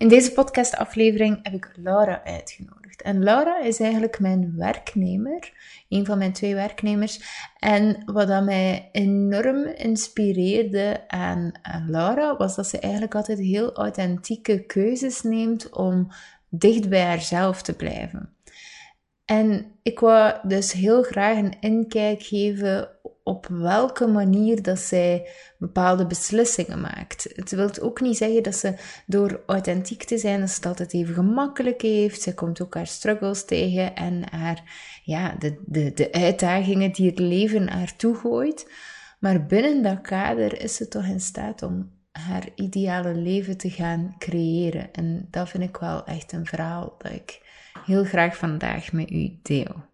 In deze podcastaflevering heb ik Laura uitgenodigd. En Laura is eigenlijk mijn werknemer, een van mijn twee werknemers. En wat dat mij enorm inspireerde aan, Laura, was dat ze eigenlijk altijd heel authentieke keuzes neemt om dicht bij haarzelf te blijven. En ik wou dus heel graag een inkijk geven op welke manier dat zij bepaalde beslissingen maakt. Het wil ook niet zeggen dat ze door authentiek te zijn, dat ze het altijd even gemakkelijk heeft. Ze komt ook haar struggles tegen en haar, ja, de, de, de uitdagingen die het leven haar toegooit. Maar binnen dat kader is ze toch in staat om haar ideale leven te gaan creëren. En dat vind ik wel echt een verhaal dat ik heel graag vandaag met u deel.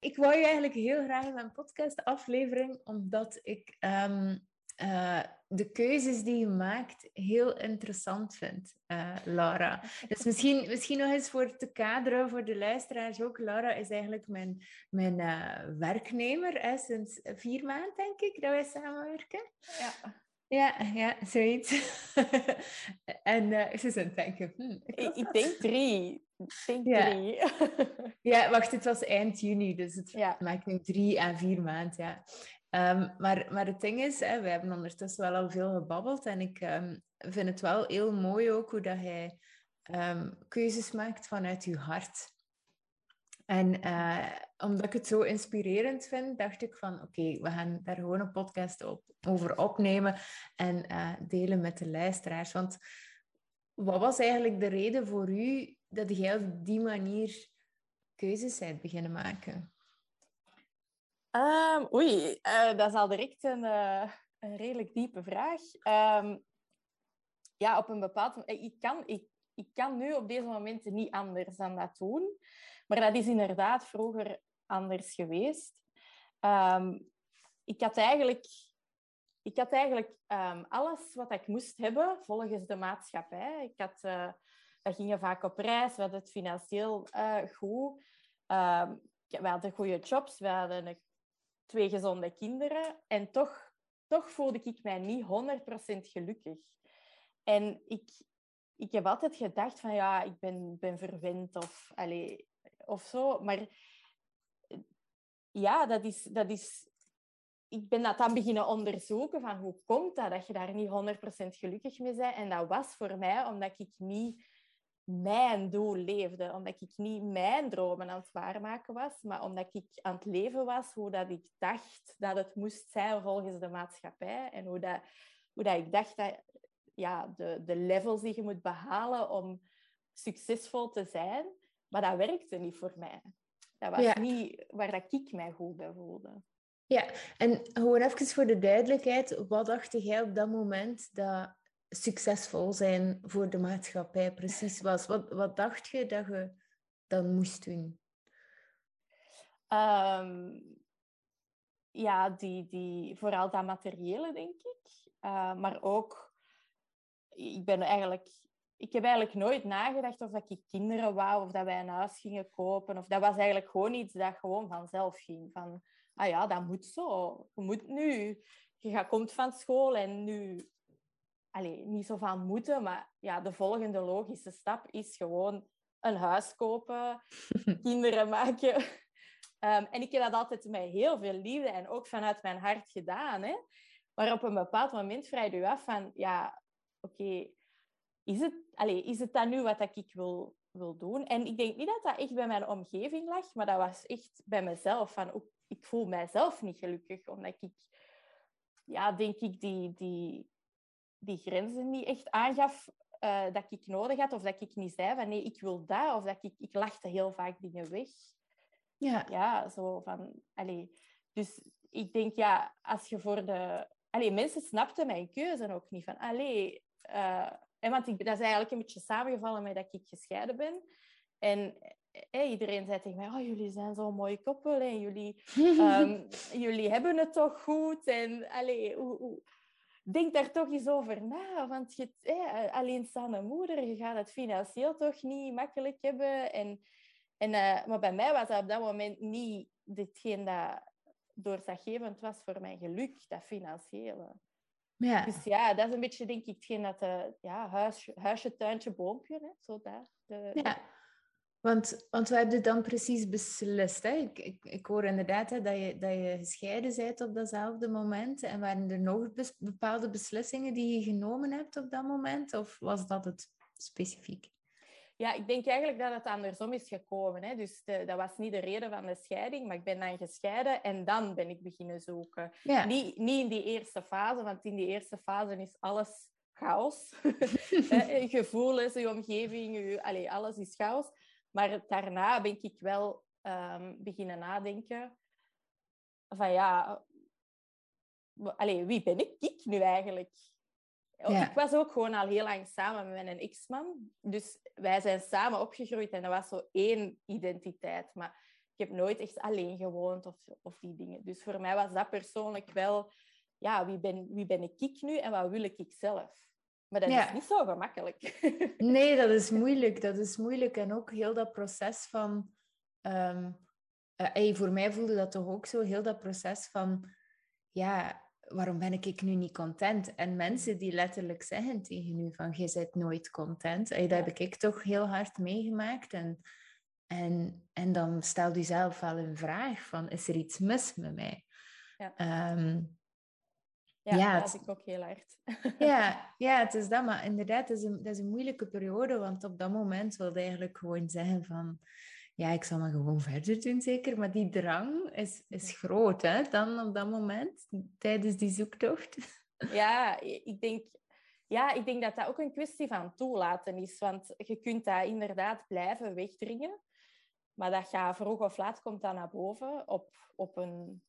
Ik wou je eigenlijk heel graag in mijn podcast-aflevering, omdat ik um, uh, de keuzes die je maakt heel interessant vind, uh, Laura. Dus misschien, misschien nog eens voor te kaderen voor de luisteraars ook. Laura is eigenlijk mijn, mijn uh, werknemer hè, sinds vier maanden, denk ik, dat wij samenwerken. Ja. Ja, ja, zoiets. en ze zijn denken... Hm, ik, ik, denk drie. Denk ja. drie. ja, wacht, het was eind juni, dus het ja. maakt nu drie à vier maanden, ja. Um, maar, maar het ding is, hè, we hebben ondertussen wel al veel gebabbeld en ik um, vind het wel heel mooi ook hoe dat hij um, keuzes maakt vanuit je hart. En uh, omdat ik het zo inspirerend vind, dacht ik van oké, we gaan daar gewoon een podcast op, over opnemen en uh, delen met de luisteraars. Want wat was eigenlijk de reden voor u dat jij op die manier keuzes bent beginnen maken? Um, oei, uh, dat is al direct een, een redelijk diepe vraag. Um, ja, op een bepaald moment... Ik kan, ik, ik kan nu op deze momenten niet anders dan dat doen. Maar dat is inderdaad vroeger anders geweest. Um, ik had eigenlijk, ik had eigenlijk alles wat ik moest hebben volgens de maatschappij. Ik had, uh, we gingen vaak op reis, we hadden het financieel uh, goed. Um, we hadden goede jobs, we hadden twee gezonde kinderen. En toch, toch voelde ik mij niet 100% gelukkig. En ik, ik heb altijd gedacht van ja, ik ben, ben verwend of, of zo. Maar ja, dat is, dat is... Ik ben dat dan beginnen onderzoeken van hoe komt dat dat je daar niet 100% gelukkig mee bent. En dat was voor mij omdat ik niet mijn doel leefde. Omdat ik niet mijn dromen aan het waarmaken was, maar omdat ik aan het leven was hoe dat ik dacht dat het moest zijn volgens de maatschappij. En hoe, dat, hoe dat ik dacht dat ja, de, de levels die je moet behalen om succesvol te zijn. Maar dat werkte niet voor mij. Dat was niet waar dat ik mij goed bij voelde. Ja, en gewoon even voor de duidelijkheid. Wat dacht jij op dat moment dat succesvol zijn voor de maatschappij precies was? Wat, wat dacht je dat je dan moest doen? Um, ja, die, die, vooral dat materiële, denk ik. Uh, maar ook, ik ben eigenlijk ik heb eigenlijk nooit nagedacht of dat ik kinderen wou of dat wij een huis gingen kopen. Of dat was eigenlijk gewoon iets dat gewoon vanzelf ging. Van, ah ja, dat moet zo. Je moet nu. Je gaat, komt van school en nu... Allee, niet zo van moeten, maar ja, de volgende logische stap is gewoon een huis kopen, kinderen maken. Um, en ik heb dat altijd met heel veel liefde en ook vanuit mijn hart gedaan. Hè? Maar op een bepaald moment vraag je af van, ja, oké, is het, is het dan nu wat ik wil, wil doen? En ik denk niet dat dat echt bij mijn omgeving lag, maar dat was echt bij mezelf. Van, ik voel mijzelf niet gelukkig, omdat ik, ja, denk ik, die, die, die grenzen niet echt aangaf uh, dat ik nodig had. Of dat ik niet zei van, nee, ik wil dat. Of dat ik, ik lachte heel vaak dingen weg. Ja. Ja, zo van, allez. Dus ik denk, ja, als je voor de... Allee, mensen snapten mijn keuze ook niet. Van, allee, uh, en want ik, dat is eigenlijk een beetje samengevallen met dat ik gescheiden ben. En eh, iedereen zei tegen mij, oh, jullie zijn zo'n mooi koppel en jullie, um, jullie hebben het toch goed. En allee, hoe, hoe, denk daar toch eens over na. Want je, eh, alleenstaande moeder, je gaat het financieel toch niet makkelijk hebben. En, en, uh, maar bij mij was dat op dat moment niet ditgene dat, doorslaggevend was voor mijn geluk, dat financiële. Ja. Dus ja, dat is een beetje, denk ik, hetgeen dat... De, ja, huisje, huisje, tuintje, boompje, hè, zo daar. De, ja. Want, want wat heb je dan precies beslist? Hè? Ik, ik, ik hoor inderdaad hè, dat, je, dat je gescheiden bent op datzelfde moment. En waren er nog bepaalde beslissingen die je genomen hebt op dat moment? Of was dat het specifiek? Ja, ik denk eigenlijk dat het andersom is gekomen. Hè. Dus de, dat was niet de reden van de scheiding, maar ik ben dan gescheiden en dan ben ik beginnen zoeken. Ja. Niet, niet in die eerste fase, want in die eerste fase is alles chaos. Gevoelens, je omgeving, je, allez, alles is chaos. Maar daarna ben ik wel um, beginnen nadenken van ja, allez, wie ben ik, ik nu eigenlijk? Ja. Ik was ook gewoon al heel lang samen met mijn ex-man. Dus wij zijn samen opgegroeid en dat was zo één identiteit. Maar ik heb nooit echt alleen gewoond of, of die dingen. Dus voor mij was dat persoonlijk wel... Ja, wie ben, wie ben ik nu en wat wil ik zelf? Maar dat Ja. is niet zo gemakkelijk. Nee, dat is moeilijk. Dat is moeilijk. En ook heel dat proces van... hey, voor mij voelde dat toch ook zo, heel dat proces van... Ja, waarom ben ik nu niet content? En mensen die letterlijk zeggen tegen u van, je bent nooit content. Hey, dat Ja. heb ik toch heel hard meegemaakt. En, en, en dan stelt u zelf wel een vraag van, is er iets mis met mij? Ja. Ehm, Ja, Ja, dat ik ook heel hard. ja, ja, het is dat. Maar inderdaad, het is een, dat is een moeilijke periode. Want op dat moment wilde eigenlijk gewoon zeggen van... Ja, ik zal maar gewoon verder doen, zeker. Maar die drang is, is groot, hè? Dan op dat moment, tijdens die zoektocht. Ja, ik denk, ja, ik denk dat dat ook een kwestie van toelaten is. Want je kunt dat inderdaad blijven wegdringen. Maar dat gaat vroeg of laat komt dat naar boven op, op een,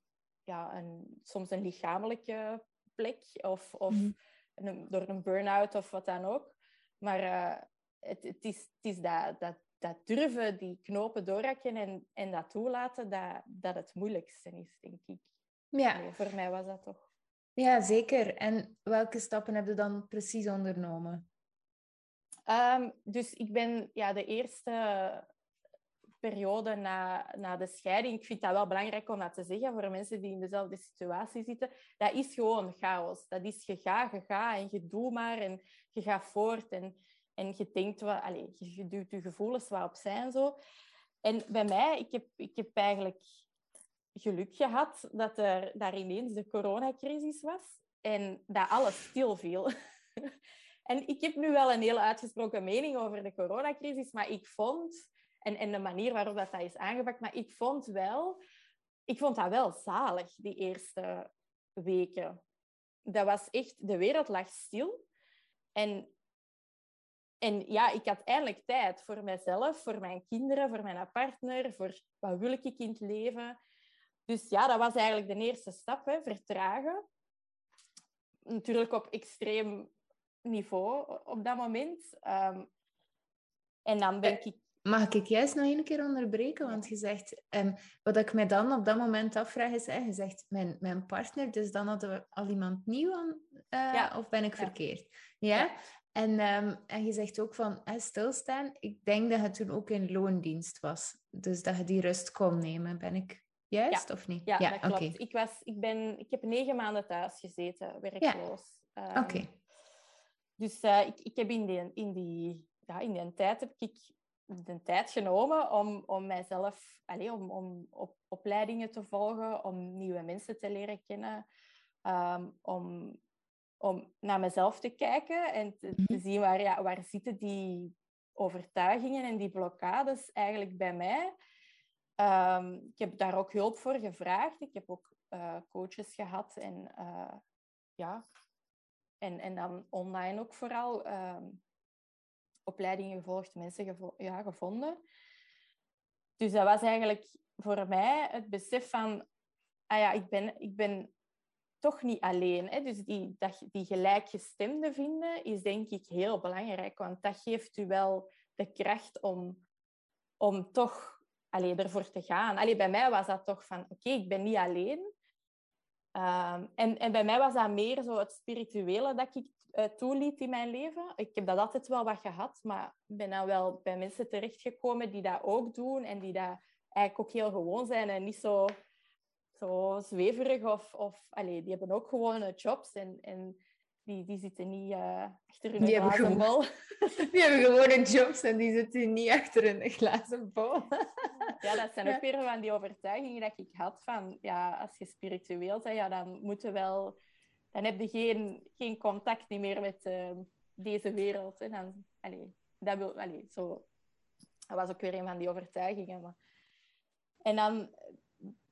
ja, een, soms een lichamelijke plek of, of Mhm. een, door een burn-out of wat dan ook. Maar eh, het, het, is, het is dat, dat, dat durven, die knopen doorhakken en, en dat toelaten, dat, dat het moeilijkste is, denk ik. Ja, voor mij was dat toch. ja, zeker. En welke stappen heb je dan precies ondernomen? Ehm, dus ik ben ja, de eerste periode na, na de scheiding, ik vind dat wel belangrijk om dat te zeggen voor mensen die in dezelfde situatie zitten, dat is gewoon chaos. Dat is je gaat, je gaat en je doet maar en je gaat voort en, en je denkt wel, allez, je, je duwt je gevoelens wat opzij en zo. En bij mij, ik heb, ik heb eigenlijk geluk gehad dat er daar ineens de coronacrisis was en dat alles stilviel. En ik heb nu wel een hele uitgesproken mening over de coronacrisis, maar ik vond, en, en de manier waarop dat, dat is aangepakt, maar ik vond wel, ik vond dat wel zalig, die eerste weken. Dat was echt, de wereld lag stil. En, en ja, ik had eindelijk tijd voor mezelf, voor mijn kinderen, voor mijn partner, voor wat wil ik in het leven. Dus ja, dat was eigenlijk de eerste stap, hè, vertragen. Natuurlijk op extreem niveau op dat moment. Ehm, en dan denk ik... Mag ik juist nog een keer onderbreken? Want je zegt, ehm, wat ik me dan op dat moment afvraag is, hè, je zegt mijn, mijn partner, dus dan hadden we al iemand nieuw aan, eh, Ja. of ben ik verkeerd? Ja. Ja. En, ehm, en je zegt ook van hè, stilstaan. Ik denk dat het toen ook in loondienst was. Dus dat je die rust kon nemen. Ben ik juist of niet? Ja, dat klopt. Ik, was, ik, ben, ik heb negen maanden thuis gezeten, werkloos. Ehm, Oké. Dus eh, ik, ik heb in die, in, die, ja, in die tijd heb ik de tijd genomen om, om mijzelf, allez, om, om op, opleidingen te volgen, om nieuwe mensen te leren kennen, ehm, om, om naar mezelf te kijken en te, te zien waar, ja, waar zitten die overtuigingen en die blokkades eigenlijk bij mij. Ehm, ik heb daar ook hulp voor gevraagd. Ik heb ook eh, coaches gehad en eh, ja, en, en dan online ook vooral ehm, opleidingen gevolgd, mensen ja, gevonden. Dus dat was eigenlijk voor mij het besef van, ah ja, ik ben, ik ben toch niet alleen. Hè? Dus die, dat, die gelijkgestemde vinden is denk ik heel belangrijk, want dat geeft u wel de kracht om, om toch allee, ervoor te gaan. Allee, bij mij was dat toch van, oké, ik ben niet alleen. Ehm, en, en bij mij was dat meer zo het spirituele dat ik uh, toeliet in mijn leven. Ik heb dat altijd wel wat gehad, maar ben dan wel bij mensen terechtgekomen die dat ook doen en die dat eigenlijk ook heel gewoon zijn en niet zo, zo zweverig of... of allee, die hebben ook gewone jobs en... en die, die zitten niet uh, achter hun glazen bol. Die hebben gewone jobs en die zitten niet achter een glazen bol. ja, dat zijn ook weer van die overtuigingen dat ik had van... Ja, als je spiritueel bent, ja, dan moeten wel... Dan heb je geen, geen contact meer met uh, deze wereld. En dan, allee, dat, wil, allee, zo, dat was ook weer een van die overtuigingen. Maar... En dan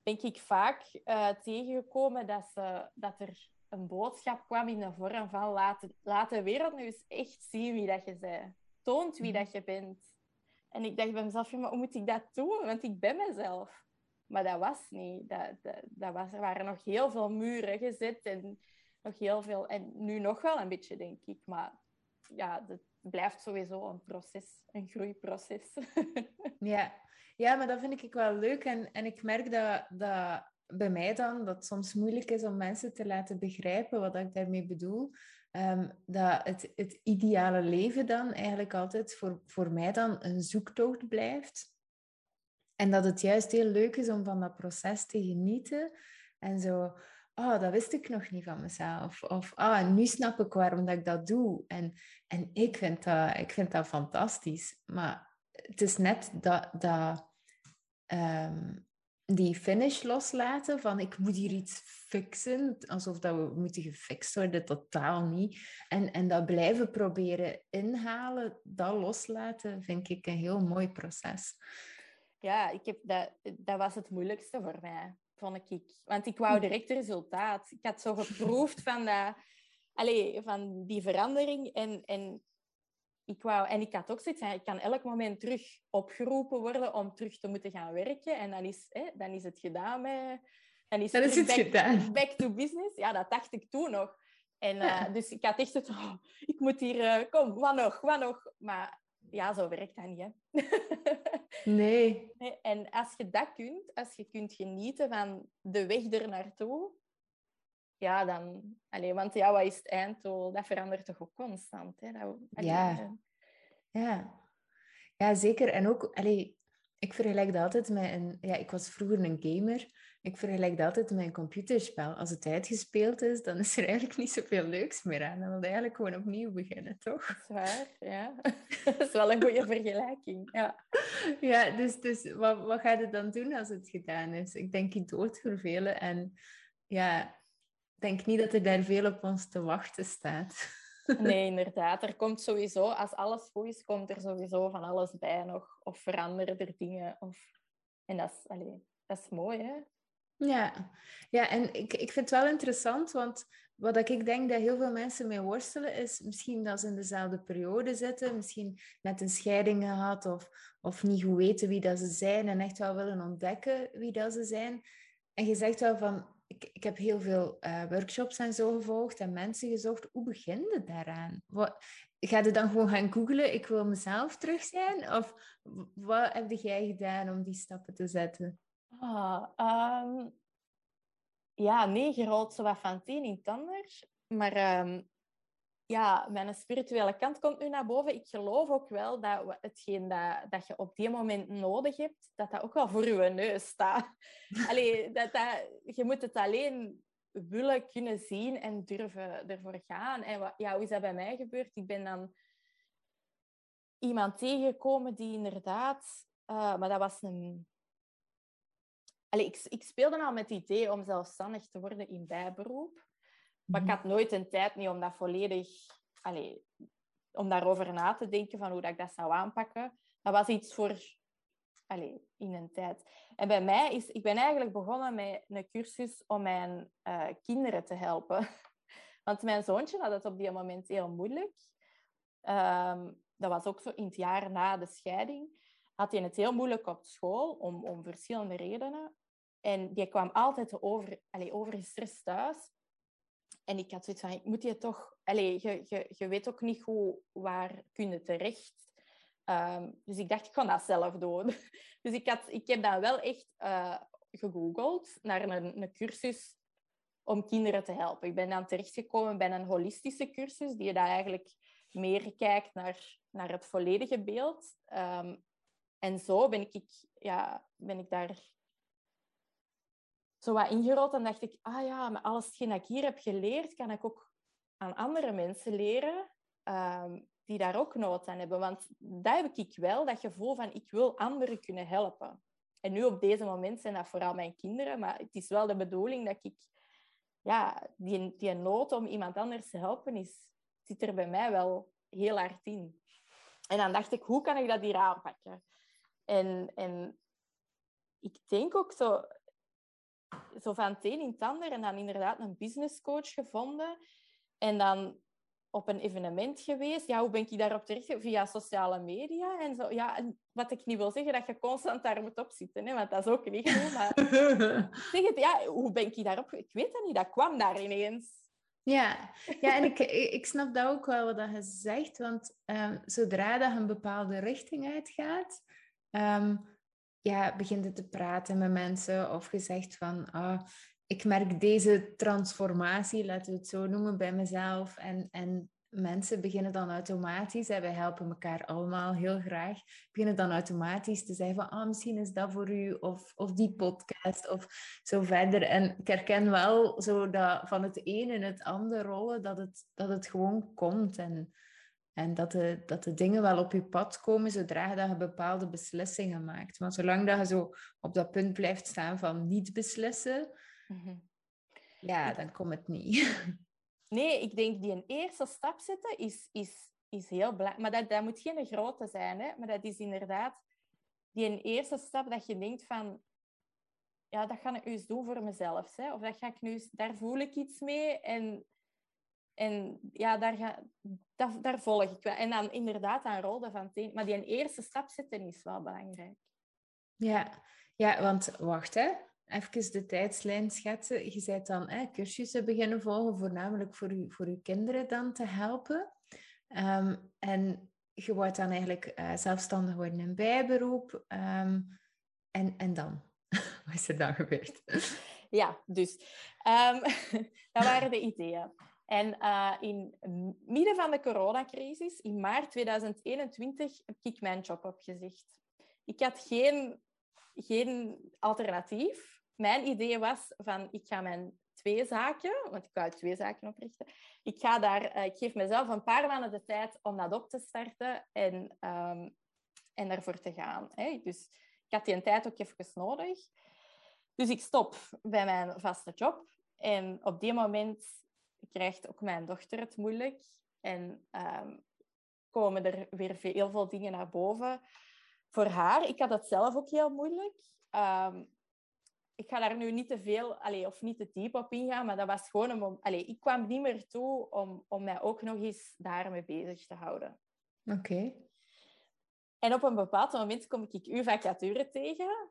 denk ik vaak uh, tegengekomen dat, ze, dat er een boodschap kwam in de vorm van laat, laat de wereld nu eens echt zien wie dat je bent. Toont wie dat je bent. En ik dacht bij mezelf, maar hoe moet ik dat doen? Want ik ben mezelf. Maar dat was niet. Dat, dat, dat was, er waren nog heel veel muren gezet en nog heel veel... En nu nog wel een beetje, denk ik. Maar ja, het blijft sowieso een proces, een groeiproces. ja. ja, maar dat vind ik wel leuk. En, en ik merk dat, dat bij mij dan, dat het soms moeilijk is om mensen te laten begrijpen wat ik daarmee bedoel. Um, dat het, het ideale leven dan eigenlijk altijd voor, voor mij dan een zoektocht blijft. En dat het juist heel leuk is om van dat proces te genieten. En zo, oh, dat wist ik nog niet van mezelf. Of, ah, nu snap ik waarom dat ik dat doe. En, en ik, vind dat, ik vind dat fantastisch. Maar het is net dat, dat um, die finish loslaten van ik moet hier iets fixen, alsof dat we moeten gefixt worden, totaal niet. En, en dat blijven proberen inhalen, dat loslaten, vind ik een heel mooi proces. Ja, ik heb dat, dat was het moeilijkste voor mij, vond ik. Want ik wou direct resultaat. Ik had zo geproefd van, dat, allez, van die verandering en, en ik wou, en ik had ook zoiets ik kan elk moment terug opgeroepen worden om terug te moeten gaan werken. En dan is, hè, dan is het gedaan met... Dan is, dan is het back, gedaan. Back to business. Ja, dat dacht ik toen nog. En, uh, Dus ik had echt het, oh, ik moet hier, uh, kom, wat nog, wat nog. Maar ja, zo werkt dat niet, hè. nee. nee. En als je dat kunt, als je kunt genieten van de weg er naartoe, ja, dan... Allee, want ja, wat is het einddoel? Dat verandert toch ook constant, hè? Dat, ja. ja. Ja, zeker. En ook, allee, ik vergelijk dat altijd met een... Ja, ik was vroeger een gamer. Ik vergelijk dat altijd met een computerspel. Als het uitgespeeld is, dan is er eigenlijk niet zoveel leuks meer aan. Dan wil je eigenlijk gewoon opnieuw beginnen, toch? Dat is waar, ja. dat is wel een goede vergelijking, ja. Ja, dus, dus wat, wat ga je dan doen als het gedaan is? Ik denk je doodvervelen en ja, denk niet dat er daar veel op ons te wachten staat. Nee, inderdaad. Er komt sowieso, als alles goed is, komt er sowieso van alles bij nog. Of veranderen er dingen. Of... En dat is, allez, dat is mooi, hè? Ja, ja en ik, ik vind het wel interessant, want wat ik denk dat heel veel mensen mee worstelen, is misschien dat ze in dezelfde periode zitten, misschien net een scheiding gehad of, of niet goed weten wie dat ze zijn en echt wel willen ontdekken wie dat ze zijn. En je zegt wel van, ik, ik heb heel veel uh, workshops en zo gevolgd en mensen gezocht. Hoe begin je daaraan? Wat, ga je dan gewoon gaan googlen, ik wil mezelf terug zijn? Of wat heb jij gedaan om die stappen te zetten? Ah, um, ja, nee, je rolt zo wat van het een in. Maar um, ja, mijn spirituele kant komt nu naar boven. Ik geloof ook wel dat hetgeen dat, dat je op die moment nodig hebt, dat dat ook wel voor je neus staat. Allee, dat, dat, je moet het alleen willen kunnen zien en durven ervoor gaan. En wat, ja, hoe is dat bij mij gebeurd? Ik ben dan iemand tegengekomen die inderdaad... Uh, maar dat was een... Allee, ik, ik speelde al met het idee om zelfstandig te worden in bijberoep. Maar ik mhm. had nooit een tijd niet om dat volledig... Allez, om daarover na te denken van hoe dat ik dat zou aanpakken. Dat was iets voor allez, in een tijd. En bij mij is... Ik ben eigenlijk begonnen met een cursus om mijn uh, kinderen te helpen. Want mijn zoontje had het op die moment heel moeilijk. Um, dat was ook zo in het jaar na de scheiding. Had hij het heel moeilijk op school, om, om verschillende redenen. En die kwam altijd over, allez, overgestrest thuis. En ik had zoiets van, ik moet je toch... Allez, je, je, je weet ook niet hoe, waar kun je terecht. Um, dus ik dacht, ik ga dat zelf doen. Dus ik, had, ik heb dan wel echt uh, gegoogeld naar een, een cursus om kinderen te helpen. Ik ben dan terechtgekomen bij een holistische cursus, die daar eigenlijk meer kijkt naar, naar het volledige beeld. Um, en zo ben ik, ja, ben ik daar zo wat ingerold. En dacht ik, ah ja, maar alles wat ik hier heb geleerd, kan ik ook aan andere mensen leren ehm, die daar ook nood aan hebben. Want dat heb ik wel, dat gevoel van ik wil anderen kunnen helpen. En nu op deze moment zijn dat vooral mijn kinderen, maar het is wel de bedoeling dat ik ja, die, die nood om iemand anders te helpen is, zit er bij mij wel heel hard in. En dan dacht ik, hoe kan ik dat hier aanpakken? En, en ik denk ook zo, zo van het een in het ander en dan inderdaad een businesscoach gevonden. En dan op een evenement geweest. Ja, hoe ben ik daarop terecht? Via sociale media en zo. Ja, en wat ik niet wil zeggen, dat je constant daar moet op zitten, hè, want dat is ook niet goed. Maar zeg het, ja, hoe ben ik daarop? Ik weet dat niet, dat kwam daar ineens. Ja, ja en ik, ik snap dat ook wel wat je zegt, want um, zodra dat je een bepaalde richting uitgaat, um, ja, begint het te praten met mensen of gezegd van, oh, ik merk deze transformatie, laten we het zo noemen, bij mezelf. En, en mensen beginnen dan automatisch, en wij helpen elkaar allemaal heel graag, beginnen dan automatisch te zeggen van, ah, misschien is dat voor u, of, of die podcast, of zo verder. En ik herken wel zo dat van het een in het andere rollen, dat het, dat het gewoon komt. En, en dat de, dat de dingen wel op je pad komen zodra dat je bepaalde beslissingen maakt. Maar zolang dat je zo op dat punt blijft staan van niet beslissen, mhm. ja, dan komt het niet. Nee, ik denk die een eerste stap zetten is, is, is heel belangrijk. Maar dat, dat moet geen grote zijn, hè? maar dat is inderdaad die een eerste stap dat je denkt van, ja, dat ga ik nu eens doen voor mezelf. Hè? Of dat ga ik nu eens, daar voel ik iets mee en, en ja, daar, ga, daar volg ik wel. En dan inderdaad aan rollen van teen. Maar die een eerste stap zetten is wel belangrijk. Ja, ja want wacht hè even de tijdslijn schetsen. Je bent dan hè, cursussen beginnen volgen, voornamelijk voor, u, voor uw kinderen dan te helpen. Ehm, en je wordt dan eigenlijk uh, zelfstandig worden in bijberoep. Um, en, en dan? Wat is er dan gebeurd? Ja, dus um, dat waren de ideeën. En uh, in midden van de coronacrisis, in maart 2021, heb ik mijn job opgezegd. Ik had geen, geen alternatief mijn idee was van, ik ga mijn twee zaken, want ik wou twee zaken oprichten. Ik, ga daar, eh, ik geef mezelf een paar maanden de tijd om dat op te starten en, um, en daarvoor te gaan. Hè. Dus ik had die tijd ook even nodig. Dus ik stop bij mijn vaste job. En op die moment krijgt ook mijn dochter het moeilijk. En um, komen er weer heel veel dingen naar boven voor haar. Ik had het zelf ook heel moeilijk. Um, ik ga daar nu niet te veel allez, of niet te diep op ingaan, maar dat was gewoon een allez, ik kwam niet meer toe om, om mij ook nog eens daarmee bezig te houden. Oké. En op een bepaald moment kom ik uw vacature tegen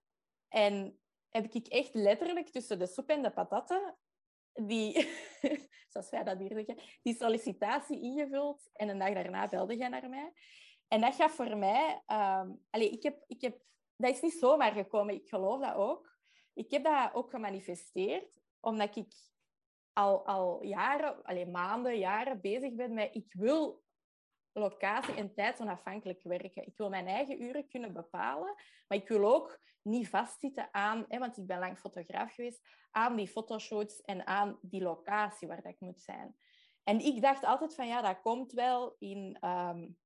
en heb ik echt letterlijk tussen de soep en de patatten die, zoals wij dat hier zeggen, die sollicitatie ingevuld en een dag daarna belde jij naar mij. En dat gaf voor mij... Um, ik heb, ik heb, dat is niet zomaar gekomen, ik geloof dat ook ik heb dat ook gemanifesteerd, omdat ik al, al jaren, alleen maanden, jaren bezig ben met ik wil locatie en tijd onafhankelijk werken. Ik wil mijn eigen uren kunnen bepalen, maar ik wil ook niet vastzitten aan, hè, want ik ben lang fotograaf geweest, aan die fotoshoots en aan die locatie waar dat ik moet zijn. En ik dacht altijd van ja, dat komt wel in, um,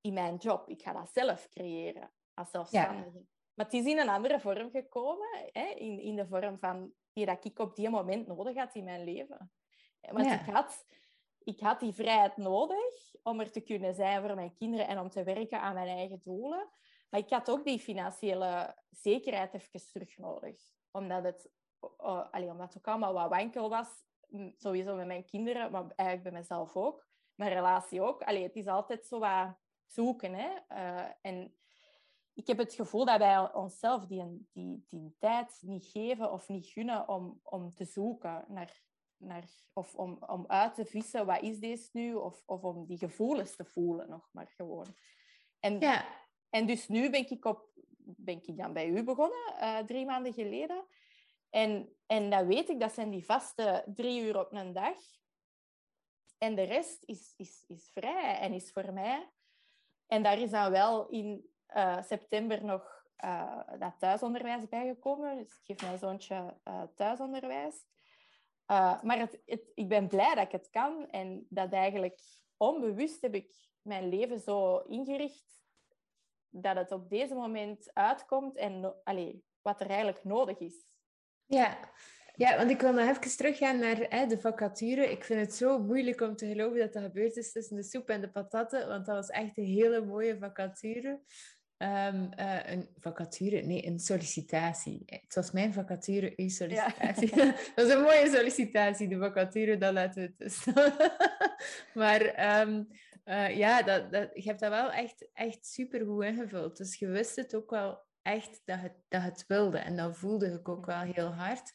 in mijn job. Ik ga dat zelf creëren als zelfstandige. Maar het is in een andere vorm gekomen, hè? In, in de vorm van die dat ik op die moment nodig had in mijn leven. Want ik, had, ik had die vrijheid nodig om er te kunnen zijn voor mijn kinderen en om te werken aan mijn eigen doelen. Maar ik had ook die financiële zekerheid even terug nodig. Omdat het, omdat het ook allemaal wat wankel was, sowieso met mijn kinderen, maar eigenlijk bij mezelf ook. Mijn relatie ook. Allee, het is altijd zo wat zoeken. Hè? Uh, en ik heb het gevoel dat wij onszelf die, die, die tijd niet geven of niet gunnen om, om te zoeken naar, naar, of om, om uit te vissen, wat is deze nu? Of, of om die gevoelens te voelen nog maar gewoon. En, ja. en dus nu ben ik, op, ben ik dan bij u begonnen, uh, drie maanden geleden. En, en dat weet ik, dat zijn die vaste drie uur op een dag. En de rest is, is, is vrij en is voor mij. En daar is dan wel in uh, september nog uh, dat thuisonderwijs bijgekomen. Dus ik geef mijn zoontje uh, thuisonderwijs. Uh, maar het, het, ik ben blij dat ik het kan. En dat eigenlijk onbewust heb ik mijn leven zo ingericht dat het op deze moment uitkomt en allee, wat er eigenlijk nodig is. Ja, ja, want ik wil nog even teruggaan naar hè, de vacature. Ik vind het zo moeilijk om te geloven dat dat gebeurd is tussen de soep en de patatten, want dat was echt een hele mooie vacature. Um, uh, een vacature, nee, een sollicitatie. Het was mijn vacature, uw sollicitatie. Ja. dat is een mooie sollicitatie, de vacature, dat laten we het dus. maar um, uh, ja, dat, dat, je hebt dat wel echt, echt super goed ingevuld. Dus je wist het ook wel echt dat het, dat het wilde. En dat voelde ik ook wel heel hard.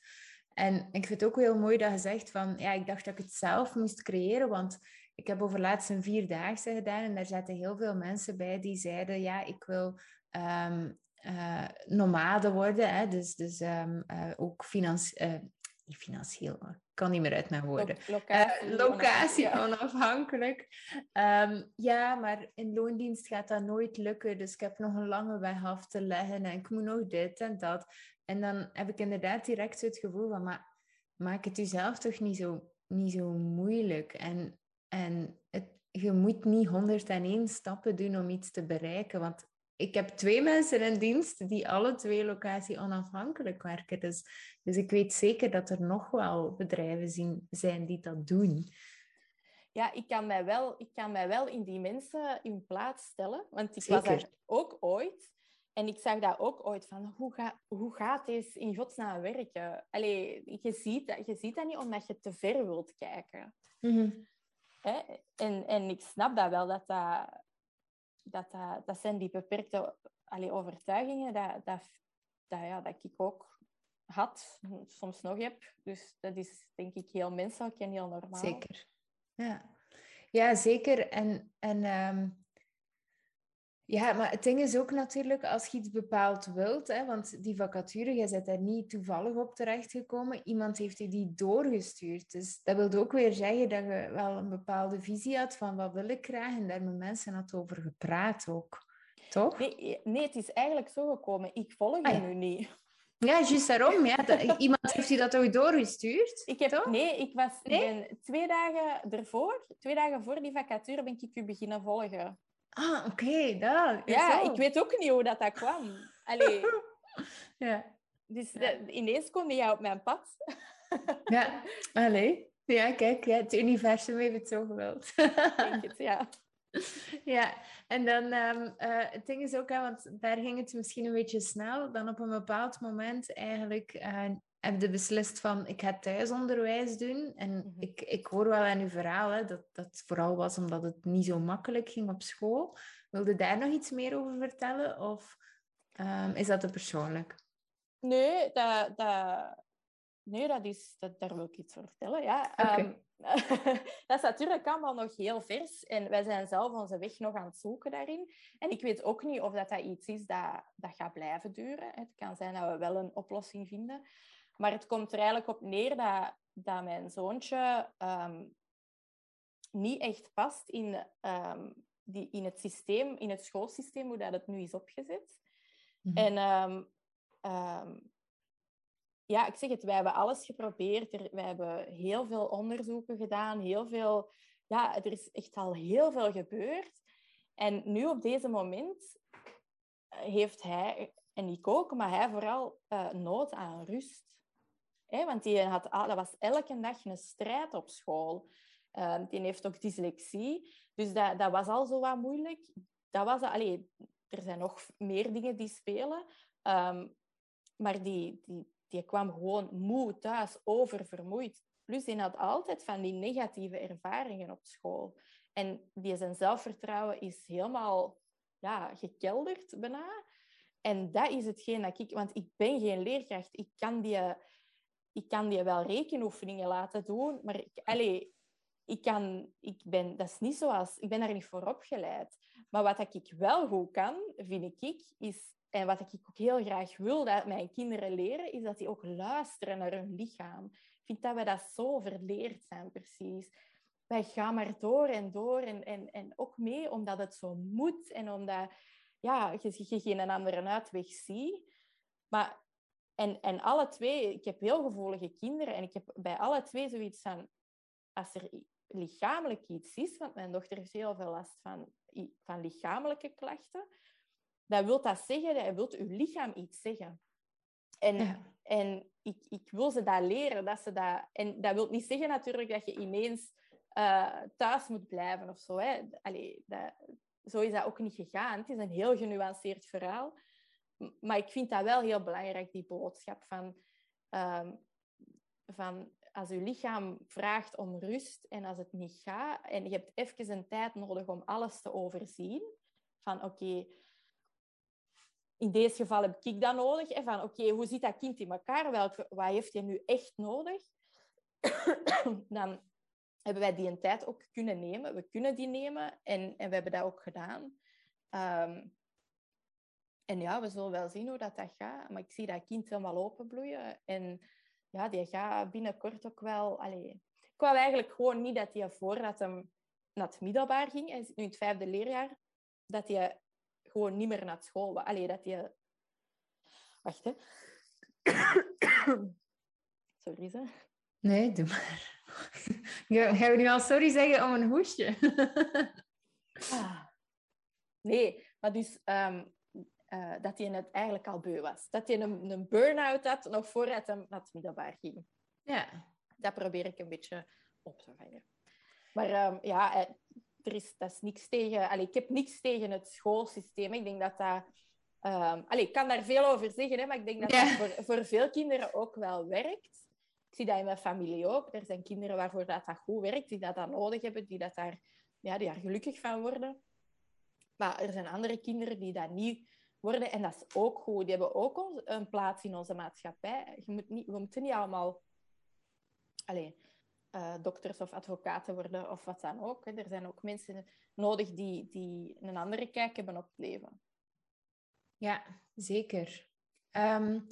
En ik vind het ook heel mooi dat je zegt van, ja, ik dacht dat ik het zelf moest creëren, want ik heb over laatst een vierdaagse gedaan en daar zaten heel veel mensen bij die zeiden, ja, ik wil um, uh, nomade worden, hè, dus, dus um, uh, ook financieel, uh, niet financieel, ik kan niet meer uit mijn woorden. Locatie, locatie onafhankelijk. Um, ja, maar in loondienst gaat dat nooit lukken, dus ik heb nog een lange weg af te leggen en ik moet nog dit en dat. En dan heb ik inderdaad direct het gevoel van, maar maak het jezelf toch niet zo, niet zo moeilijk. En, en het, je moet niet 101 stappen doen om iets te bereiken. Want ik heb twee mensen in dienst die alle twee locatie onafhankelijk werken. Dus, dus ik weet zeker dat er nog wel bedrijven zien, zijn die dat doen. Ja, ik kan, mij wel, ik kan mij wel in die mensen in plaats stellen. Want ik was er ook ooit. En ik zag dat ook ooit van, hoe, ga, hoe gaat deze in godsnaam werken? Allee, je ziet, dat, je ziet dat niet omdat je te ver wilt kijken. Mm en, en ik snap dat wel, dat dat, dat, dat, zijn die beperkte overtuigingen dat, dat, dat, ja, dat ik ook had, soms nog heb. Dus dat is denk ik heel menselijk en heel normaal. Zeker. Ja, ja zeker. En, en um ja, maar het ding is ook natuurlijk, als je iets bepaald wilt, hè, want die vacature, je bent daar niet toevallig op terechtgekomen, iemand heeft je die doorgestuurd. Dus dat wil ook weer zeggen dat je wel een bepaalde visie had van wat wil ik graag en daar met mensen had over gepraat ook. Toch? Nee, nee het is eigenlijk zo gekomen. Ik volg ah, je nu niet. Ja, juist daarom. Ja. iemand heeft je dat ook doorgestuurd? Ik heb, nee, ik was nee? Ben twee dagen ervoor, twee dagen voor die vacature, ben ik u beginnen volgen. Ah, oké, okay, dat. Ja, ik weet ook niet hoe dat, dat kwam. Allee. ja. Dus ja. ineens kom je op mijn pad. ja, allee. Ja, kijk, ja, het universum heeft het zo gewild. Denk het, ja. Ja, en dan um, uh, het ding is ook, hè, want daar ging het misschien een beetje snel. Dan op een bepaald moment eigenlijk uh, heb je beslist van ik ga thuisonderwijs doen. En mm -hmm. ik, ik hoor wel aan uw verhaal hè, dat dat vooral was omdat het niet zo makkelijk ging op school. Wilde daar nog iets meer over vertellen? Of um, is dat te persoonlijk? Nee, dat, dat, nee dat is, dat, daar wil ik iets voor vertellen. Ja. Okay. Um, dat is natuurlijk allemaal nog heel vers. En wij zijn zelf onze weg nog aan het zoeken daarin. En ik weet ook niet of dat, dat iets is dat, dat gaat blijven duren. Het kan zijn dat we wel een oplossing vinden. Maar het komt er eigenlijk op neer dat, dat mijn zoontje um, niet echt past in, um, die, in het systeem, in het schoolsysteem, hoe dat het nu is opgezet. Mm -hmm. En um, ja, ik zeg het, wij hebben alles geprobeerd. Er, wij hebben heel veel onderzoeken gedaan, heel veel... Ja, er is echt al heel veel gebeurd. En nu op deze moment heeft hij, en ik ook, maar hij vooral uh, nood aan rust. Want die had, dat was elke dag een strijd op school. Uh, die heeft ook dyslexie. Dus dat, dat was al zo wat moeilijk. Dat was, allee, er zijn nog meer dingen die spelen. Um, maar die, die, die kwam gewoon moe thuis, oververmoeid. Plus, die had altijd van die negatieve ervaringen op school. En die zijn zelfvertrouwen is helemaal ja, gekelderd bijna. En dat is hetgeen dat ik... Want ik ben geen leerkracht. Ik kan die ik kan die wel rekenoefeningen laten doen, maar ik, ik, kan, ik ben, dat is niet zoals, ik ben daar niet voor opgeleid. Maar wat ik wel goed kan, vind ik, is, en wat ik ook heel graag wil dat mijn kinderen leren, is dat die ook luisteren naar hun lichaam. Ik vind dat we dat zo verleerd zijn, precies. Wij gaan maar door en door en, en, en ook mee omdat het zo moet en omdat ja, je, je geen andere uitweg ziet. Maar, en, en alle twee, ik heb heel gevoelige kinderen en ik heb bij alle twee zoiets van, als er lichamelijk iets is, want mijn dochter heeft heel veel last van, van lichamelijke klachten, dan wil dat zeggen, dat wil uw lichaam iets zeggen. En, en ik, ik wil ze dat leren. Dat ze dat, en dat wil niet zeggen natuurlijk dat je ineens uh, thuis moet blijven of zo. Hè. Allee, dat, zo is dat ook niet gegaan. Het is een heel genuanceerd verhaal. Maar ik vind dat wel heel belangrijk, die boodschap van, um, van als je lichaam vraagt om rust en als het niet gaat en je hebt even een tijd nodig om alles te overzien, van oké, in deze geval heb ik dat nodig, en van oké, hoe zit dat kind in elkaar, Welke, wat heeft hij nu echt nodig, dan hebben wij die een tijd ook kunnen nemen. We kunnen die nemen en, en we hebben dat ook gedaan. Um, en ja, we zullen wel zien hoe dat, dat gaat. Maar ik zie dat kind helemaal openbloeien. En ja, die gaat binnenkort ook wel... Allee, ik wou eigenlijk gewoon niet dat hij voordat hij naar het middelbaar ging, hij zit nu in het vijfde leerjaar, dat hij gewoon niet meer naar school was. Allee, dat hij... Wacht, hè. Sorry, ze. Nee, doe maar. Gaan we nu al sorry zeggen om een hoesje? ah. Nee, maar dus um, uh, dat hij het eigenlijk al beu was. Dat hij een, een burn-out had nog voordat hij naar het middelbaar ging. Ja. Dat probeer ik een beetje op te vangen. Maar um, ja, eh, er is, dat is niks tegen... Allee, ik heb niks tegen het schoolsysteem. Ik denk dat dat... Um, allee, ik kan daar veel over zeggen, hè, maar ik denk dat dat voor, voor veel kinderen ook wel werkt. Ik zie dat in mijn familie ook. Er zijn kinderen waarvoor dat, dat goed werkt, die dat, dat nodig hebben, die, dat daar, ja, die daar gelukkig van worden. Maar er zijn andere kinderen die dat niet worden. En dat is ook goed. Die hebben ook een plaats in onze maatschappij. Je moet niet, we moeten niet allemaal allez, uh, dokters of advocaten worden of wat dan ook. Hè. Er zijn ook mensen nodig die, die een andere kijk hebben op het leven. Ja, zeker. Um,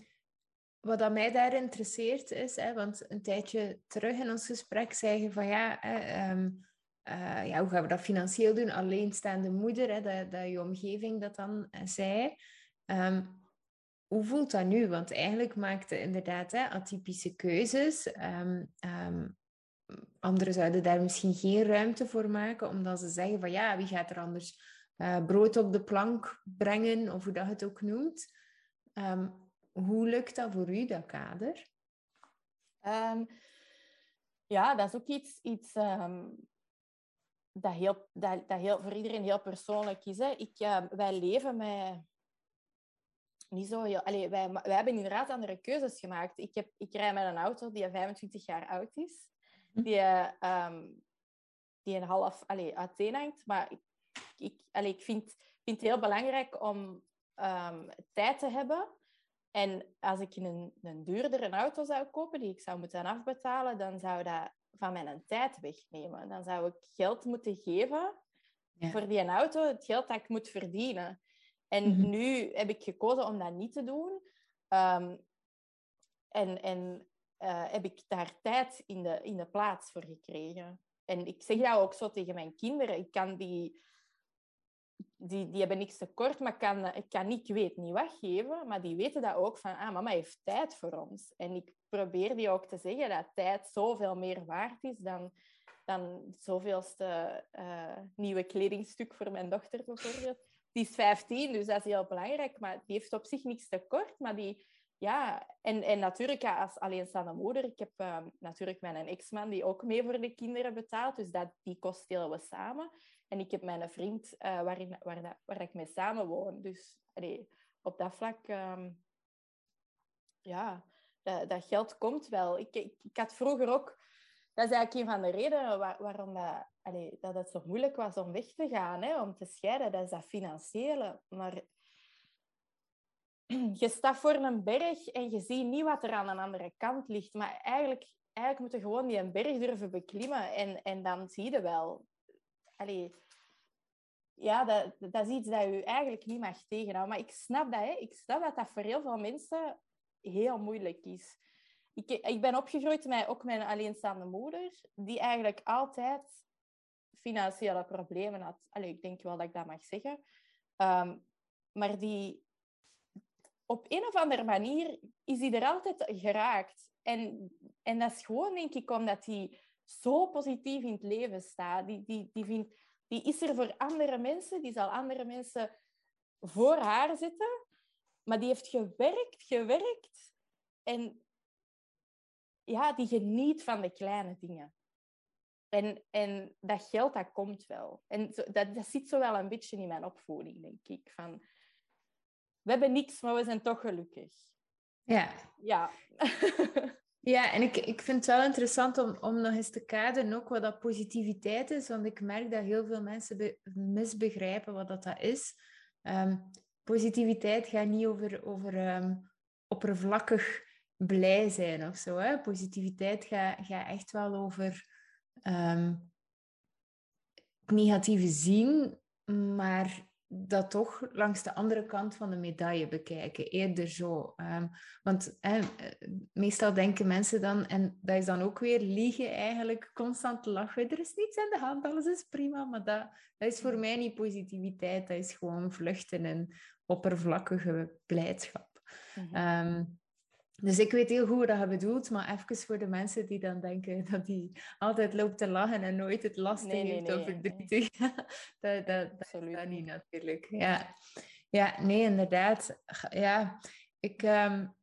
wat dat mij daar interesseert is, hè, want een tijdje terug in ons gesprek zei je van ja, um, uh, ja, hoe gaan we dat financieel doen? Alleenstaande moeder, hè, dat, dat je omgeving dat dan uh, zei. Um, hoe voelt dat nu? Want eigenlijk maakte inderdaad hè, atypische keuzes. Um, um, anderen zouden daar misschien geen ruimte voor maken, omdat ze zeggen van ja, wie gaat er anders uh, brood op de plank brengen, of hoe dat het ook noemt. hoe lukt dat voor u, dat kader? ja, dat is ook iets, iets dat, heel, dat, dat heel, voor iedereen heel persoonlijk is. Hè. Ik, uh, wij leven met... Niet zo heel... Allee, wij, wij hebben inderdaad andere keuzes gemaakt. Ik, heb, ik rij met een auto die 25 jaar oud is. Mhm. Die, um, die een half allee, uiteenhangt. Maar ik, ik, allee, ik vind, vind het heel belangrijk om um, tijd te hebben. En als ik een, een duurdere auto zou kopen, die ik zou moeten afbetalen, dan zou dat van mijn tijd wegnemen. Dan zou ik geld moeten geven voor die auto, het geld dat ik moet verdienen. En mhm. nu heb ik gekozen om dat niet te doen. Um, en en uh, heb ik daar tijd in de, in de plaats voor gekregen. En ik zeg dat ook zo tegen mijn kinderen. Ik kan die die, die hebben niks tekort, maar kan, ik kan niet, ik weet niet wat geven, maar die weten dat ook van, ah, mama heeft tijd voor ons. En ik probeer die ook te zeggen dat tijd zoveel meer waard is dan, dan zoveelste uh, nieuwe kledingstuk voor mijn dochter bijvoorbeeld. Die is 15, dus dat is heel belangrijk, maar die heeft op zich niks tekort, maar die... Ja, en, en natuurlijk als alleenstaande moeder, ik heb uh, natuurlijk mijn ex-man die ook mee voor de kinderen betaalt, dus dat, die kost delen we samen. En ik heb mijn vriend uh, waarin, waar, waar ik mee samenwoon. Dus allee, op dat vlak, um, ja, dat, dat, geld komt wel. Ik, ik, had vroeger ook, dat is eigenlijk een van de redenen waar, waarom dat, dat het zo moeilijk was om weg te gaan, hè, om te scheiden. Dat is dat financiële. Maar je staat voor een berg en je ziet niet wat er aan de andere kant ligt. Maar eigenlijk, eigenlijk moet je gewoon die berg durven beklimmen en, en dan zie je wel allee, ja, dat, dat is iets dat je eigenlijk niet mag tegenhouden. Maar ik snap dat, hè. Ik snap dat dat voor heel veel mensen heel moeilijk is. Ik, ik ben opgegroeid met ook mijn alleenstaande moeder, die eigenlijk altijd financiële problemen had. Allee, ik denk wel dat ik dat mag zeggen. Um, maar die, op een of andere manier is hij er altijd geraakt. En, en dat is gewoon, denk ik, omdat hij zo positief in het leven staat. Die, die, die, vindt, die is er voor andere mensen, die zal andere mensen voor haar zitten. Maar die heeft gewerkt, gewerkt. En ja, die geniet van de kleine dingen. En, en dat geld, dat komt wel. En dat, dat zit zo wel een beetje in mijn opvoeding, denk ik. Van, we hebben niks, maar we zijn toch gelukkig. Ja. Ja. ja, en ik, ik vind het wel interessant om, om nog eens te kaderen ook wat dat positiviteit is, want ik merk dat heel veel mensen misbegrijpen wat dat, dat is. Ehm, positiviteit gaat niet over, over um, oppervlakkig blij zijn of zo. Hè? Positiviteit gaat, gaat echt wel over um, negatieve zien, maar dat toch langs de andere kant van de medaille bekijken. Eerder zo. Um, want meestal denken mensen dan, en dat is dan ook weer liegen eigenlijk, constant lachen. Er is niets aan de hand, alles is prima. Maar dat, dat is voor mij niet positiviteit. Dat is gewoon vluchten en oppervlakkige blijdschap. Mm dus ik weet heel goed wat je bedoelt, maar even voor de mensen die dan denken dat die altijd loopt te lachen en nooit het lastig nee, heeft nee, of verdrietig. dat, dat, dat niet natuurlijk. Ja. ja, nee, inderdaad. Ja, ik, um,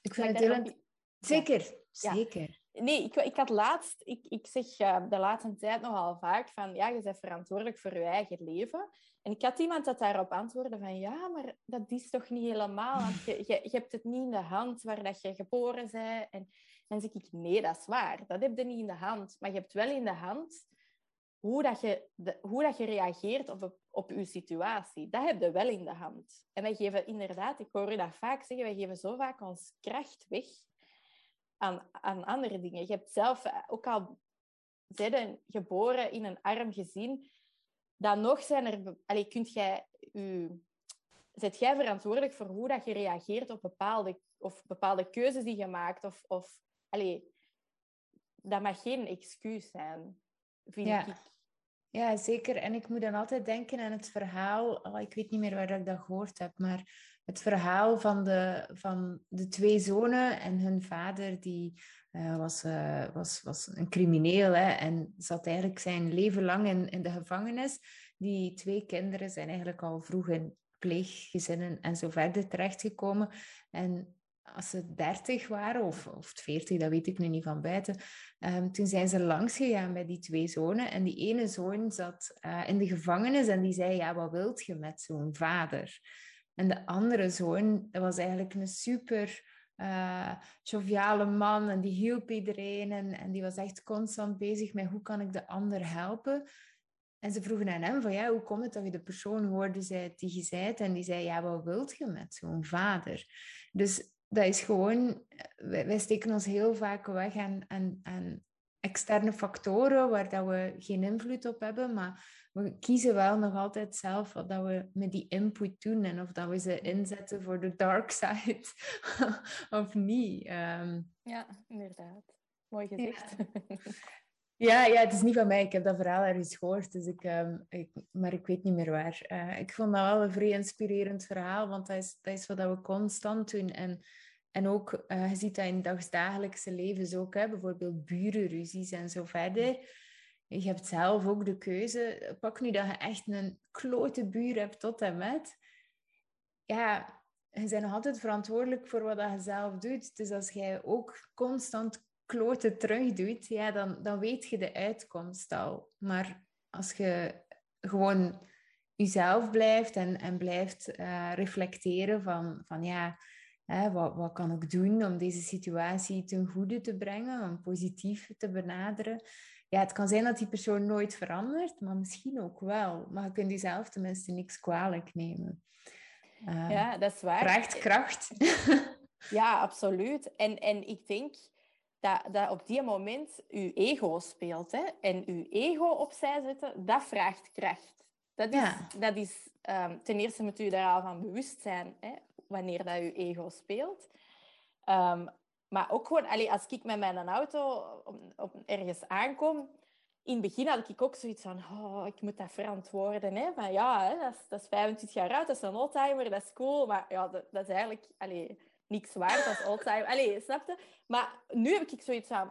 ik vind het heel... Zeker, zeker. Nee, ik, ik had laatst, ik, ik zeg uh, de laatste tijd nogal vaak van, ja, je bent verantwoordelijk voor je eigen leven. En ik had iemand dat daarop antwoordde van, ja, maar dat is toch niet helemaal, want je, je, je hebt het niet in de hand waar dat je geboren bent. En dan zeg ik, nee, dat is waar, dat heb je niet in de hand. Maar je hebt wel in de hand hoe, dat je, hoe dat je reageert op, op je situatie. Dat heb je wel in de hand. En wij geven inderdaad, ik hoor je dat vaak zeggen, wij geven zo vaak ons kracht weg aan, aan andere dingen. Je hebt zelf, ook al zijn geboren in een arm gezin, dan nog zijn er... Allee, kunt jij u, zet jij verantwoordelijk voor hoe dat je reageert op bepaalde, of bepaalde keuzes die je maakt? Of, of, allee, dat mag geen excuus zijn, vind ja. ik. Ja, zeker. En ik moet dan altijd denken aan het verhaal. Oh, ik weet niet meer waar ik dat gehoord heb, maar het verhaal van de, van de twee zonen en hun vader, die uh, was, uh, was, was een crimineel hè, en zat eigenlijk zijn leven lang in, in de gevangenis. Die twee kinderen zijn eigenlijk al vroeg in pleeggezinnen en zo verder terechtgekomen. En als ze dertig waren, of, of veertig, dat weet ik nu niet van buiten, um, toen zijn ze langs gegaan bij die twee zonen. En die ene zoon zat uh, in de gevangenis en die zei, ja, wat wilt je met zo'n vader? En de andere zoon, dat was eigenlijk een super uh, joviale man en die hielp iedereen en, en die was echt constant bezig met hoe kan ik de ander helpen. En ze vroegen aan hem van ja, hoe komt het dat je de persoon hoorde die je zei en die zei ja, wat wilt je met zo'n vader? Dus dat is gewoon, wij, steken ons heel vaak weg aan, aan, aan externe factoren waar dat we geen invloed op hebben, maar we kiezen wel nog altijd zelf wat dat we met die input doen en of dat we ze inzetten voor de dark side of niet. Um, ja, inderdaad. Mooi gezegd. Ja. ja. het is niet van mij. Ik heb dat verhaal ergens gehoord, dus ik, um, ik, maar ik weet niet meer waar. Uh, ik vond dat wel een vrij inspirerend verhaal, want dat is, dat is wat we constant doen. En en ook, uh, je ziet dat in dagdagelijkse levens ook, hè, bijvoorbeeld burenruzies en zo verder. Je hebt zelf ook de keuze. Pak nu dat je echt een klote buur hebt tot en met. Ja, je bent nog altijd verantwoordelijk voor wat je zelf doet. Dus als jij ook constant kloten terug doet, ja, dan, dan weet je de uitkomst al. Maar als je gewoon jezelf blijft en, en blijft uh, reflecteren van, van ja wat, wat kan ik doen om deze situatie ten goede te brengen, om positief te benaderen? Ja, het kan zijn dat die persoon nooit verandert, maar misschien ook wel. Maar je kunt jezelf tenminste niks kwalijk nemen. Uh, ja, dat is waar. Vraagt kracht. ja, absoluut. En, en ik denk dat, dat op die moment uw ego speelt. Hè? En uw ego opzij zetten, dat vraagt kracht. Dat is, dat is um, ten eerste moet u daar al van bewust zijn. Hè? wanneer dat je ego speelt. Um, maar ook gewoon, allee, als ik met mijn auto op, op, ergens aankom, in het begin had ik ook zoiets van, oh, ik moet dat verantwoorden. Hè? Van, ja, hè, dat, is, dat is 25 jaar oud, dat is een oldtimer, dat is cool. Maar ja, dat, dat is eigenlijk allee, niks waard als oldtimer. Allee, snap je? Maar nu heb ik zoiets van,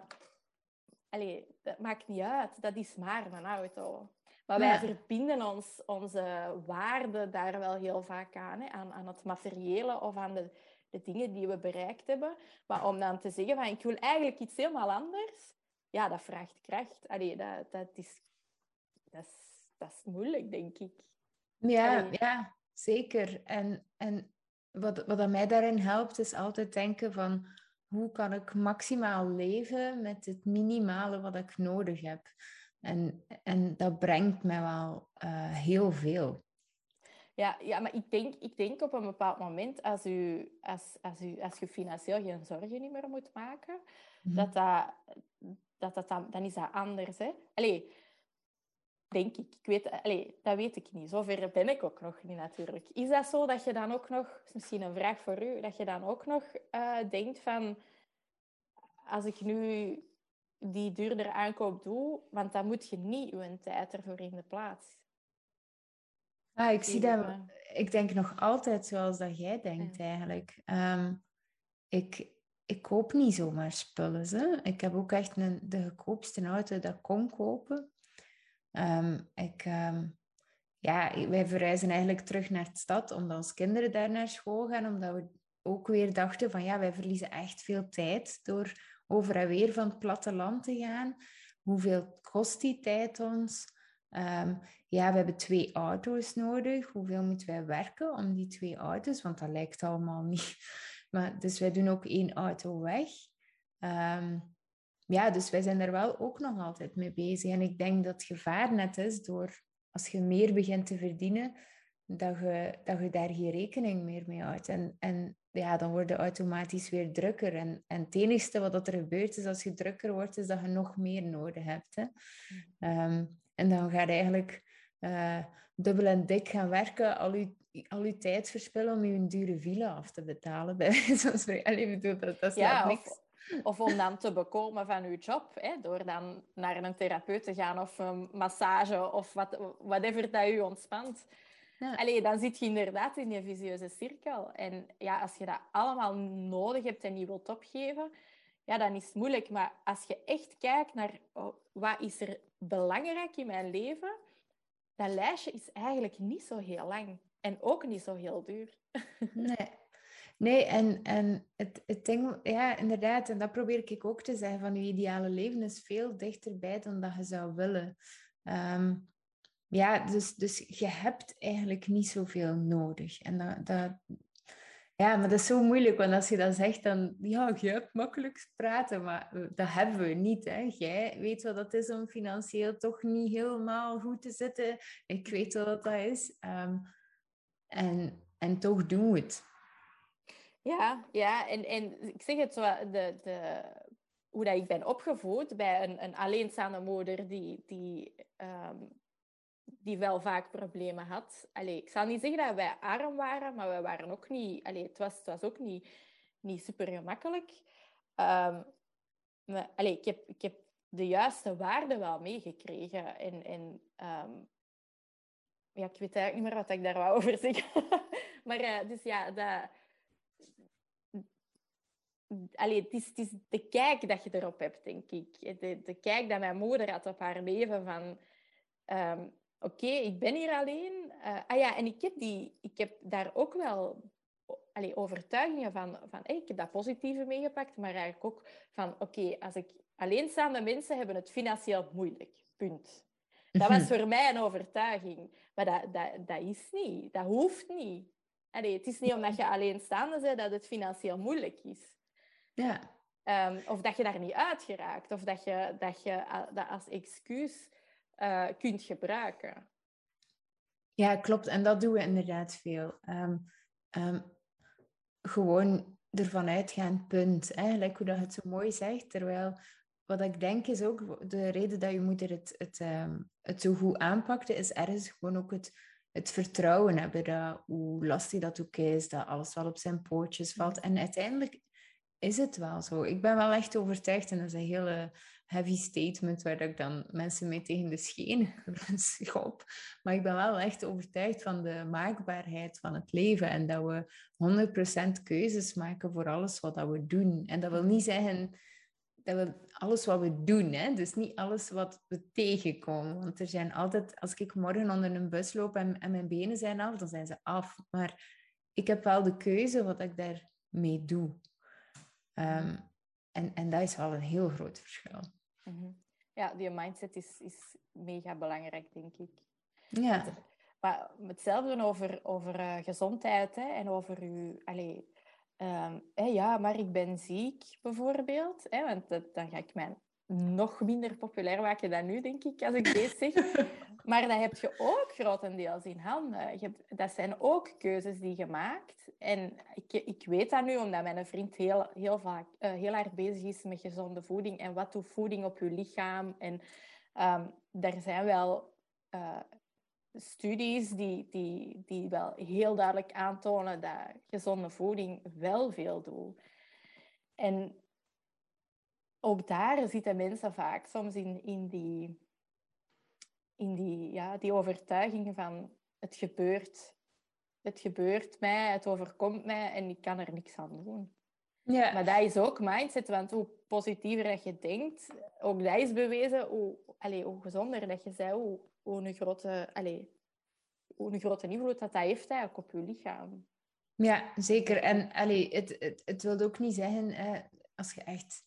allee, dat maakt niet uit. Dat is maar een auto. Maar wij verbinden ons, onze waarden daar wel heel vaak aan. Hè? Aan, aan het materiële of aan de, de dingen die we bereikt hebben. Maar om dan te zeggen van, ik wil eigenlijk iets helemaal anders ja, dat vraagt kracht. Allee, dat, dat, is, dat, is, dat is moeilijk, denk ik. Ja, ja zeker. En, en wat, wat mij daarin helpt, is altijd denken van... Hoe kan ik maximaal leven met het minimale wat ik nodig heb? En, en dat brengt mij wel uh, heel veel. Ja, ja maar ik denk, ik denk op een bepaald moment, als, u, als, als, u, als je financieel geen zorgen niet meer moet maken, mm -hmm. dat, dat dat, dat dan, dan is dat anders. Hè? Allee, denk ik. ik weet, allee, dat weet ik niet. Zover ben ik ook nog niet natuurlijk. Is dat zo dat je dan ook nog, misschien een vraag voor u, dat je dan ook nog uh, denkt van, als ik nu die duurder aankoop doe, want dan moet je niet je tijd ervoor in de plaats. Ah, ik zie dat, ik denk nog altijd zoals dat jij denkt eigenlijk. Um, ik, ik koop niet zomaar spullen. Hè. Ik heb ook echt een, de goedkoopste auto dat ik kon kopen. Um, ik, um, ja, wij verhuizen eigenlijk terug naar de stad, omdat onze kinderen daar naar school gaan, omdat we ook weer dachten van ja, wij verliezen echt veel tijd door over en weer van het platteland te gaan. Hoeveel kost die tijd ons? Um, ja, we hebben twee auto's nodig. Hoeveel moeten wij werken om die twee auto's? Want dat lijkt allemaal niet maar, dus wij doen ook één auto weg. Um, ja, dus wij zijn er wel ook nog altijd mee bezig. En ik denk dat het gevaar net is door, als je meer begint te verdienen, dat je, dat je daar geen rekening meer mee houdt. En, en ja, dan worden automatisch weer drukker. En, en het enige wat er gebeurt is als je drukker wordt, is dat je nog meer nodig hebt. Hè? Um, en dan ga je eigenlijk uh, dubbel en dik gaan werken, al je al uw tijd verspillen om je een dure villa af te betalen. Bij Allee, bedoel, dat, dat ja, niks. Of, of, om dan te bekomen van uw job, hè, door dan naar een therapeut te gaan of een massage of wat, whatever dat u ontspant. Ja. Allee, dan zit je inderdaad in die visieuze cirkel. En ja, als je dat allemaal nodig hebt en niet wilt opgeven, ja, dan is het moeilijk. Maar als je echt kijkt naar oh, wat is er belangrijk in mijn leven, dat lijstje is eigenlijk niet zo heel lang. En ook niet zo heel duur. Nee. Nee, en, en het, het ding, ja, inderdaad, en dat probeer ik ook te zeggen, van je ideale leven is veel dichterbij dan dat je zou willen. Um, ja, dus, dus je hebt eigenlijk niet zoveel nodig. En dat, dat, ja, maar dat is zo moeilijk, want als je dat zegt, dan, ja, je hebt makkelijk praten, maar dat hebben we niet. Hè. Jij weet wat dat is om financieel toch niet helemaal goed te zitten. Ik weet wat dat is. Um, en, en toch doen we het. Ja, ja en, en ik zeg het zo, de, de, hoe dat ik ben opgevoed bij een, een alleenstaande moeder die, die, um, die wel vaak problemen had. Allee, ik zal niet zeggen dat wij arm waren, maar we waren ook niet... Allee, het, was, het was ook niet, niet super gemakkelijk. Allee, ik, heb, ik heb de juiste waarden wel meegekregen. En, en um, ja, ik weet eigenlijk niet meer wat ik daar wou over zeggen. maar uh, dus ja, dat... Allee, het, is, het is de kijk dat je erop hebt, denk ik. De, de kijk dat mijn moeder had op haar leven van... Um, Oké, okay, ik ben hier alleen. Uh, ah ja, en ik heb, die, ik heb daar ook wel allee, overtuigingen van... van hey, ik heb dat positieve meegepakt, maar eigenlijk ook van... Oké, okay, als ik alleenstaande mensen hebben het financieel moeilijk. Punt. Dat was voor mij een overtuiging. Maar dat, dat, dat is niet. Dat hoeft niet. Allee, het is niet omdat je alleenstaande bent dat het financieel moeilijk is. Ja. Um, of dat je daar niet uit geraakt. Of dat je dat, je, dat als excuus uh, kunt gebruiken. Ja, klopt. En dat doen we inderdaad veel. Um, um, gewoon ervan uitgaan, punt. Eigenlijk hoe dat het zo mooi zegt. Terwijl wat ik denk is ook de reden dat je moeder het, het, um, het zo goed aanpakte, is ergens gewoon ook het, het vertrouwen hebben dat hoe lastig dat ook is, dat alles wel op zijn pootjes valt. En uiteindelijk is het wel zo. Ik ben wel echt overtuigd, en dat is een hele heavy statement waar ik dan mensen mee tegen de schenen schop. Maar ik ben wel echt overtuigd van de maakbaarheid van het leven en dat we 100% keuzes maken voor alles wat we doen. En dat wil niet zeggen dat we alles wat we doen, hè? dus niet alles wat we tegenkomen. Want er zijn altijd, als ik morgen onder een bus loop en, en mijn benen zijn af, dan zijn ze af. Maar ik heb wel de keuze wat ik daarmee doe. Um, en, en dat is wel een heel groot verschil. Mhm. Ja, die mindset is, is mega belangrijk, denk ik. Ja. maar hetzelfde over, over uh, gezondheid hè, en over uw... Allez, um, ja, maar ik ben ziek, bijvoorbeeld. Hè, want dat, dan ga ik mij nog minder populair maken dan nu, denk ik, als ik deze zeg. Maar dat heb je ook grotendeels in handen. Je hebt, dat zijn ook keuzes die je maakt. En ik, ik weet dat nu, omdat mijn vriend heel, heel, vaak, uh, heel hard bezig is met gezonde voeding. En wat doet voeding op je lichaam? En um, ehm, er zijn wel uh, studies die, die, die wel heel duidelijk aantonen dat gezonde voeding wel veel doet. En ook daar zitten mensen vaak soms in, in die in die, ja, die overtuiging van het gebeurt. Het gebeurt mij, het overkomt mij en ik kan er niks aan doen. Ja. Maar dat is ook mindset, want hoe positiever dat je denkt, ook dat is bewezen, hoe, allez, hoe gezonder dat je bent, hoe, hoe, een grote, allez, hoe een grote invloed dat, dat heeft eigenlijk op je lichaam. Ja, zeker. En allez, het, het, het wil ook niet zeggen, als je echt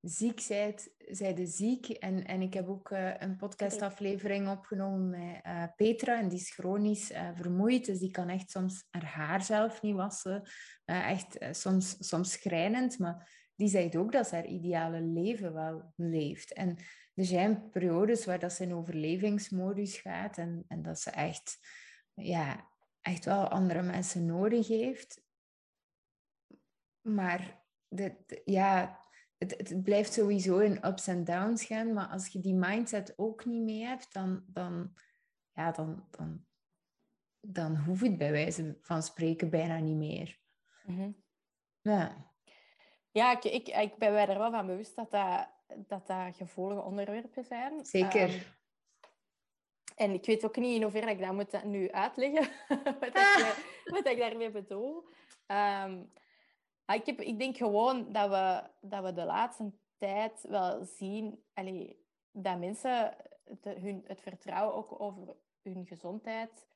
ziek zijt, zijde ziek. En, en ik heb ook uh, een podcastaflevering opgenomen met uh, Petra. En die is chronisch uh, vermoeid. Dus die kan echt soms haar haar zelf niet wassen. echt soms, soms schrijnend. Maar die zegt ook dat ze haar ideale leven wel leeft. En er zijn periodes waar dat ze in overlevingsmodus gaat. En, en dat ze echt, ja, echt wel andere mensen nodig heeft. Maar de, ja, het, het blijft sowieso in ups en downs gaan, maar als je die mindset ook niet mee hebt, dan, dan, ja, dan, dan, dan hoeft het bij wijze van spreken bijna niet meer. Mhm. Ja. Ja, ik, ik, ik ben mij er wel van bewust dat dat, dat, dat gevoelige onderwerpen zijn. Zeker. Ehm, en ik weet ook niet in hoeverre ik dat moet nu uitleggen, wat, ik, wat ik daarmee bedoel. Um, Ah, ik, heb, ik denk gewoon dat we, dat we de laatste tijd wel zien allee, dat mensen hun, het vertrouwen ook over hun gezondheid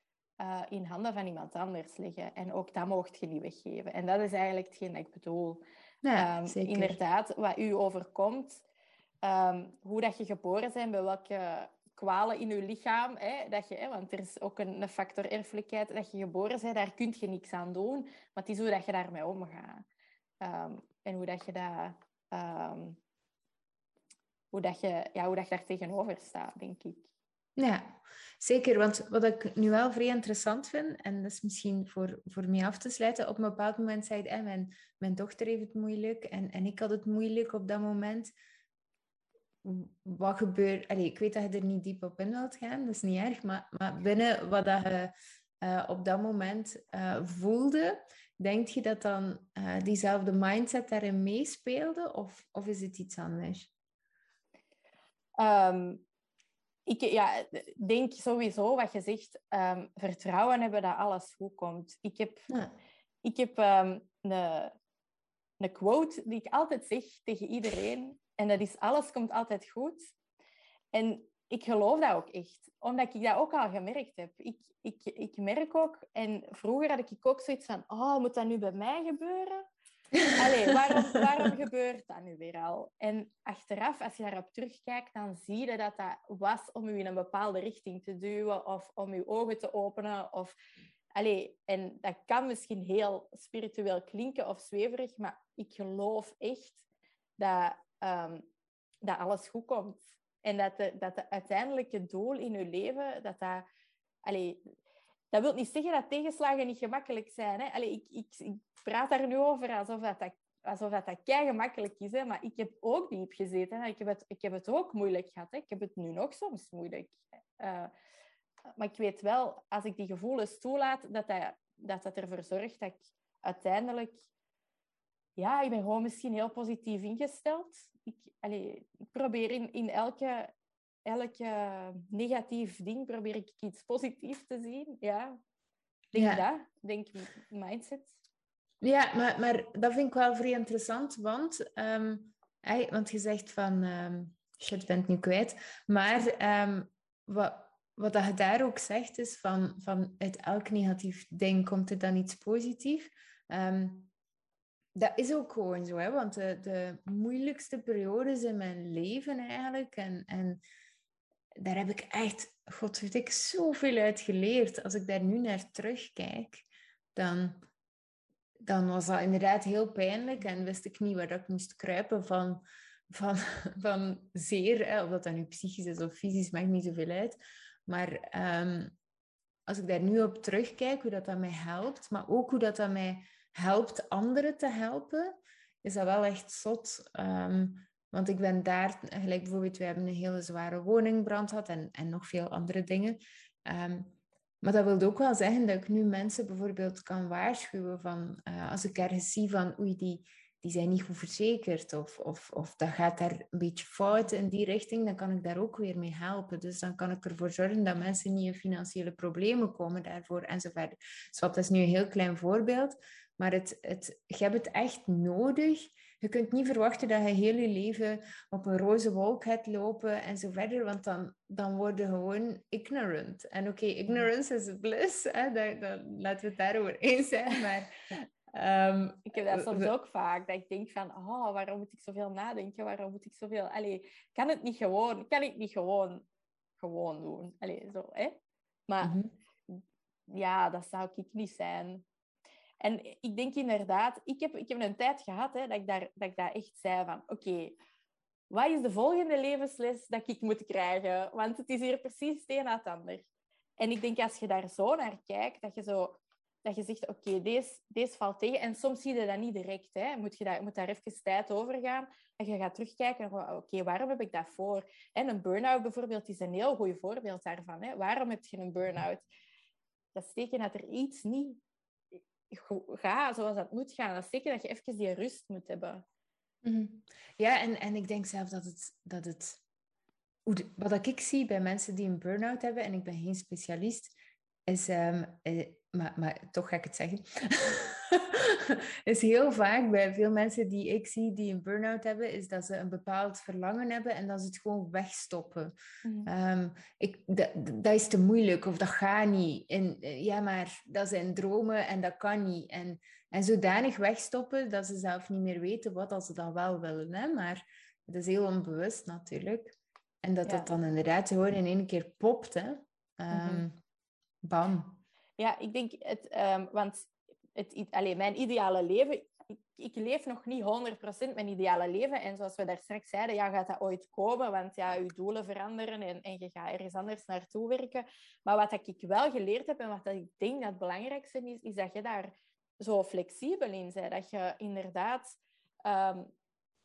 uh, in handen van iemand anders leggen. En ook dat mocht je niet weggeven. En dat is eigenlijk hetgeen dat ik bedoel. Ja, um, inderdaad, wat u overkomt, um, hoe dat je geboren bent, bij welke kwalen in je lichaam. Hè, dat je, hè, want er is ook een, een factor erfelijkheid. Dat je geboren bent, daar kun je niks aan doen. Maar het is hoe dat je daarmee omgaat. Um, en hoe dat je dat, um, hoe dat je, ja, hoe dat je daar tegenover staat, denk ik. Ja, zeker. Want wat ik nu wel vrij interessant vind, en dat is misschien voor, voor mij af te sluiten, op een bepaald moment zei hij, mijn, mijn dochter heeft het moeilijk en, en ik had het moeilijk op dat moment. Wat gebeurt... Allee, ik weet dat je er niet diep op in wilt gaan, dat is niet erg, maar, maar binnen wat dat je uh, op dat moment uh, voelde, denk je dat dan uh, diezelfde mindset daarin meespeelde of, of is het iets anders? Um, ik ja, denk sowieso wat je zegt, um, vertrouwen hebben dat alles goed komt. Ik heb, ja. ik heb um, een, een quote die ik altijd zeg tegen iedereen en dat is alles komt altijd goed. En ik geloof dat ook echt, omdat ik dat ook al gemerkt heb. Ik, ik, ik merk ook, en vroeger had ik ook zoiets van, oh, moet dat nu bij mij gebeuren? Allee, waarom, waarom gebeurt dat nu weer al? En achteraf, als je daarop terugkijkt, dan zie je dat dat was om u in een bepaalde richting te duwen of om uw ogen te openen. Of, allee, en dat kan misschien heel spiritueel klinken of zweverig, maar ik geloof echt dat, um, dat alles goed komt. En dat de, dat de uiteindelijke doel in je leven, dat dat... Allee, dat wil niet zeggen dat tegenslagen niet gemakkelijk zijn. Hè? Allee, ik, ik, praat daar nu over alsof dat, alsof dat, dat kei gemakkelijk is. Hè? Maar ik heb ook diep gezeten. Ik, heb het, ik heb het ook moeilijk gehad. Hè? Ik heb het nu nog soms moeilijk. Uh, maar ik weet wel, als ik die gevoelens toelaat, dat dat, dat, dat ervoor zorgt dat ik uiteindelijk ja, ik ben gewoon misschien heel positief ingesteld. Ik, allee, ik probeer in, in elke, elke negatief ding probeer ik iets positiefs te zien. Ja, denk ja. dat. Denk mindset. Ja, maar, maar dat vind ik wel vrij interessant, want, um, want je zegt van, um, shit, bent nu kwijt. Maar um, wat, wat dat je daar ook zegt, is van, van uit elk negatief ding komt er dan iets positiefs. Dat is ook gewoon zo, hè? want de, moeilijkste periodes in mijn leven eigenlijk, en, en daar heb ik echt, god weet ik, zoveel uit geleerd. Als ik daar nu naar terugkijk, dan dan was dat inderdaad heel pijnlijk en wist ik niet waar ik moest kruipen van, van, van zeer. Hè. Of dat dat nu psychisch is of fysisch, maakt niet zoveel uit. Maar ehm, als ik daar nu op terugkijk, hoe dat, dat mij helpt, maar ook hoe dat, dat mij helpt anderen te helpen, is dat wel echt zot. Ehm, want ik ben daar, gelijk bijvoorbeeld, we hebben een hele zware woningbrand gehad en, en nog veel andere dingen. Um, maar dat wil ook wel zeggen dat ik nu mensen bijvoorbeeld kan waarschuwen van uh, als ik ergens zie van oei, die, die zijn niet goed verzekerd of, of, of dat gaat daar een beetje fout in die richting, dan kan ik daar ook weer mee helpen. Dus dan kan ik ervoor zorgen dat mensen niet in financiële problemen komen daarvoor enzovoort. Dus dat is nu een heel klein voorbeeld, maar het, het, je hebt het echt nodig je kunt niet verwachten dat je heel je leven op een roze wolk gaat lopen en zo verder, want dan, dan word je gewoon ignorant. En oké, ignorance is bliss, hè? Dat, dat, laten we het daarover eens zijn, maar... Um, ik heb dat soms ook vaak, dat ik denk van, oh, waarom moet ik zoveel nadenken? Waarom moet ik zoveel... Allee, kan het niet gewoon, kan ik niet gewoon, gewoon doen? Allee, zo, hè? Maar mm -hmm. ja, dat zou ik niet zijn. En ik denk inderdaad, ik heb, ik heb een tijd gehad hè, dat, ik daar, dat ik daar echt zei van, oké, wat is de volgende levensles dat ik moet krijgen? Want het is hier precies het een na het ander. En ik denk, als je daar zo naar kijkt, dat je, zo, dat je zegt, oké, deze, deze valt tegen. En soms zie je dat niet direct. Hè. Moet je daar, moet daar even tijd over gaan. En je gaat terugkijken, oké, waarom heb ik dat voor? En een burn-out bijvoorbeeld is een heel goed voorbeeld daarvan. Hè. Waarom heb je een burn-out? Dat steken dat er iets niet ga zoals dat moet gaan. Dat is zeker dat je even die rust moet hebben. Mhm. Ja, en, en ik denk zelf dat het... Dat het wat ik zie bij mensen die een burn-out hebben, en ik ben geen specialist, is... Um, maar, maar toch ga ik het zeggen. is heel vaak bij veel mensen die ik zie die een burn-out hebben, is dat ze een bepaald verlangen hebben en dat ze het gewoon wegstoppen. Mm. Um, ik, dat, is te moeilijk of dat gaat niet. En, eh, ja, maar dat zijn dromen en dat kan niet. En, en zodanig wegstoppen dat ze zelf niet meer weten wat als ze dan wel willen. Hè? Maar het is heel onbewust natuurlijk. En dat het dan inderdaad gewoon in één keer popt. Hè? Um, Bam. Ja, ik denk het, um, want het, allez, mijn ideale leven, ik, ik, leef nog niet 100% mijn ideale leven. En zoals we daar straks zeiden, ja, gaat dat ooit komen? Want ja, je doelen veranderen en, en je gaat ergens anders naartoe werken. Maar wat ik wel geleerd heb en wat ik denk dat het belangrijkste is, is dat je daar zo flexibel in bent. Dat je inderdaad um,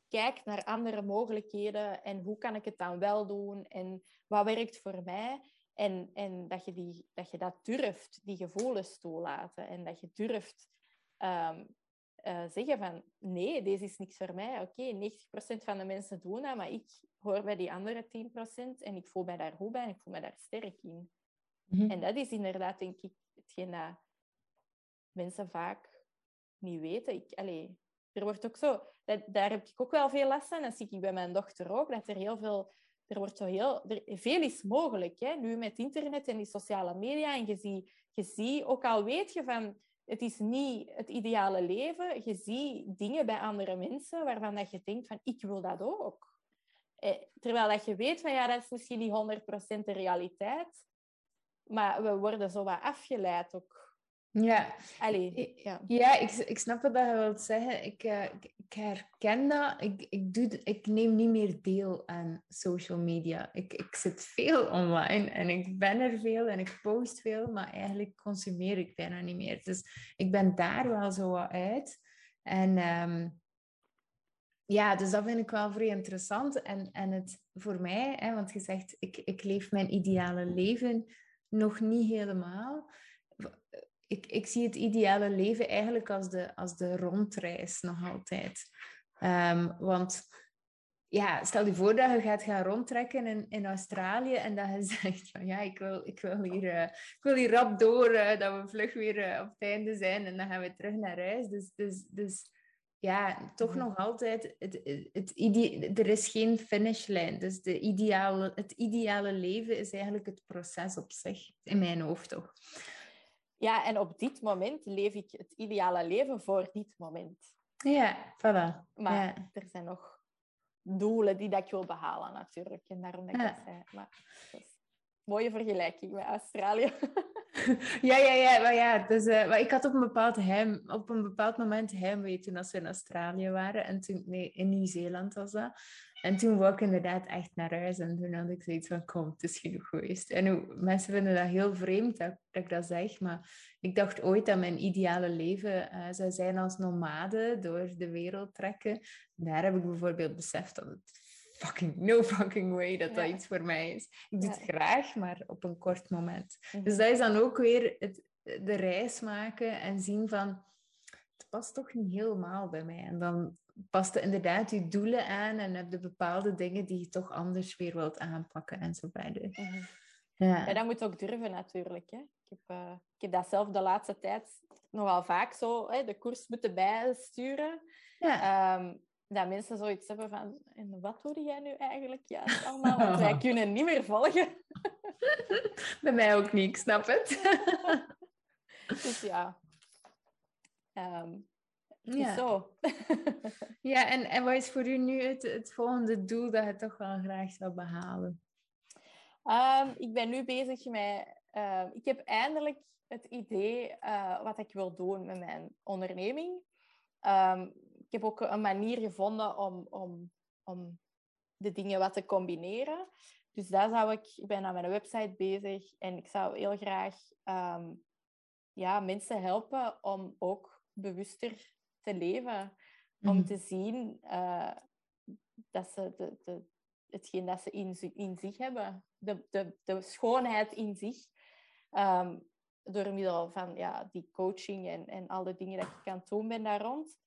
kijkt naar andere mogelijkheden en hoe kan ik het dan wel doen en wat werkt voor mij. En, en dat, je die, dat je dat durft, die gevoelens toelaten. En dat je durft um, uh, zeggen van... Nee, deze is niks voor mij. Oké, 90% van de mensen doen dat, maar ik hoor bij die andere 10% en ik voel mij daar goed bij en ik voel me daar sterk in. Mm-hmm. En dat is inderdaad, denk ik, hetgeen dat mensen vaak niet weten. Ik, allee, er wordt ook zo... Dat, daar heb ik ook wel veel last van. Dat zie ik bij mijn dochter ook, dat er heel veel er wordt zo heel... Er, veel is mogelijk, hè? nu met internet en die sociale media. En je ziet, je ziet, ook al weet je van... Het is niet het ideale leven. Je ziet dingen bij andere mensen waarvan dat je denkt van... Ik wil dat ook. Eh, terwijl dat je weet van... Ja, dat is misschien niet 100% de realiteit. Maar we worden zo wat afgeleid ook ja, Allee, ja. ja ik, ik snap wat je wilt zeggen. Ik, uh, ik, ik, herken dat. Ik, ik, doe, ik neem niet meer deel aan social media. Ik, ik zit veel online en ik ben er veel en ik post veel, maar eigenlijk consumeer ik bijna niet meer. Dus ik ben daar wel zo wat uit. En um, ja, dus dat vind ik wel vrij interessant. En, en het voor mij, hè, want je zegt, ik, ik leef mijn ideale leven nog niet helemaal ik, ik zie het ideale leven eigenlijk als de, als de rondreis nog altijd. Ehm, want ja, stel je voor dat je gaat gaan rondtrekken in, in Australië en dat je zegt van ja, ik wil, ik wil, hier, uh, ik wil hier rap door, uh, dat we vlug weer uh, op het einde zijn en dan gaan we terug naar huis. Dus, dus, dus ja, toch nog altijd, het, het, het er is geen finishlijn. Dus de ideale, het ideale leven is eigenlijk het proces op zich, in mijn hoofd toch. Ja, en op dit moment leef ik het ideale leven voor dit moment. Ja, voilà. Maar er zijn nog doelen die dat ik wil behalen natuurlijk. En daarom dat ik dat zei. Maar, dus, mooie vergelijking met Australië. ja, ja, ja. Maar ja dus, uh, maar ik had op een bepaald, op een bepaald moment heimwee toen als we in Australië waren. En toen, nee, in Nieuw-Zeeland was dat. En toen wou ik inderdaad echt naar huis. En toen had ik zoiets van, kom, het is genoeg geweest. En hoe, mensen vinden dat heel vreemd dat, dat, ik dat zeg. Maar ik dacht ooit dat mijn ideale leven uh, zou zijn als nomade door de wereld trekken. Daar heb ik bijvoorbeeld beseft dat het fucking no fucking way dat dat iets voor mij is. Ik doe het graag, maar op een kort moment. Mhm. Dus dat is dan ook weer het, de reis maken en zien van... Het past toch niet helemaal bij mij. En dan past er inderdaad je doelen aan en heb je bepaalde dingen die je toch anders weer wilt aanpakken en zo verder. Mhm. Ja. ja, dat moet ook durven natuurlijk. Hè? Ik, heb, uh, ik heb dat zelf de laatste tijd nogal vaak zo hè, de koers moeten bijsturen. Ja. Um, dat mensen zoiets hebben van... En wat doe jij nu eigenlijk ja, allemaal? Want wij kunnen niet meer volgen. Bij mij ook niet, ik snap het. dus ja... Um, ja. Zo. ja, en, en wat is voor u nu het, het volgende doel dat je toch wel graag zou behalen? Um, ik ben nu bezig met... Uh, ik heb eindelijk het idee uh, wat ik wil doen met mijn onderneming. Um, ik heb ook een manier gevonden om, om, om de dingen wat te combineren. Dus daar zou ik... Ik ben aan mijn website bezig en ik zou heel graag um, ja, mensen helpen om ook bewuster te leven. Om mhm. te zien uh, dat ze de, de, hetgeen dat ze in, in zich hebben, de, de, de schoonheid in zich, um, door middel van ja, die coaching en, en al de dingen dat ik kan doen ben daar rond.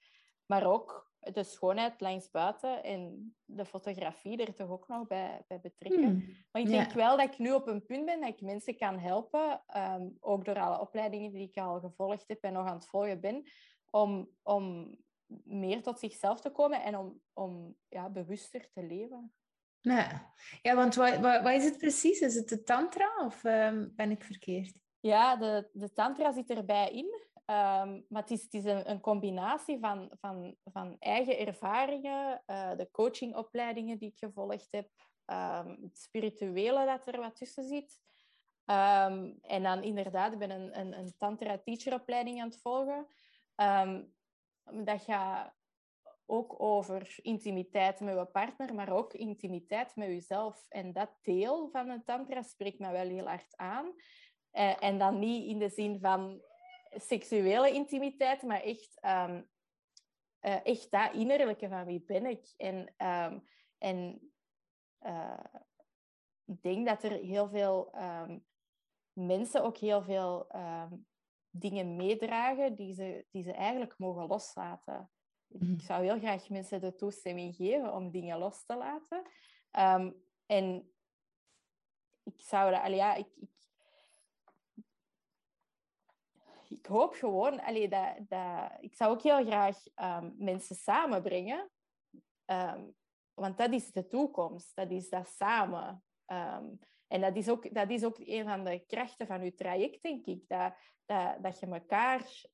Maar ook de schoonheid langs buiten en de fotografie er toch ook nog bij, bij betrekken. Hmm. Maar ik denk wel dat ik nu op een punt ben dat ik mensen kan helpen, um, ook door alle opleidingen die ik al gevolgd heb en nog aan het volgen ben, om, om meer tot zichzelf te komen en om, om ja, bewuster te leven. Ja, ja want wat, wat, wat is het precies? Is het de tantra of um, ben ik verkeerd? Ja, de, de tantra zit erbij in. Um, maar het is, het is een, een, combinatie van, van, van eigen ervaringen, uh, de coachingopleidingen die ik gevolgd heb, um, het spirituele dat er wat tussen zit. En dan inderdaad, ik ben een, een, een tantra-teacheropleiding aan het volgen. Dat gaat ook over intimiteit met je partner, maar ook intimiteit met jezelf. En dat deel van een tantra spreekt me wel heel hard aan. Uh, en dan niet in de zin van seksuele intimiteit, maar echt, um, uh, echt dat innerlijke van wie ben ik. En, um, en uh, ik denk dat er heel veel um, mensen ook heel veel dingen meedragen die ze, die ze eigenlijk mogen loslaten. Ik zou heel graag mensen de toestemming geven om dingen los te laten. en ik zou dat, ja, ik, ik, ik hoop gewoon, allee, dat, dat, ik zou ook heel graag um, mensen samenbrengen. Um, want dat is de toekomst, dat is dat samen. Um, en dat is, ook, dat is ook een van de krachten van je traject, denk ik. Dat, dat, dat je elkaar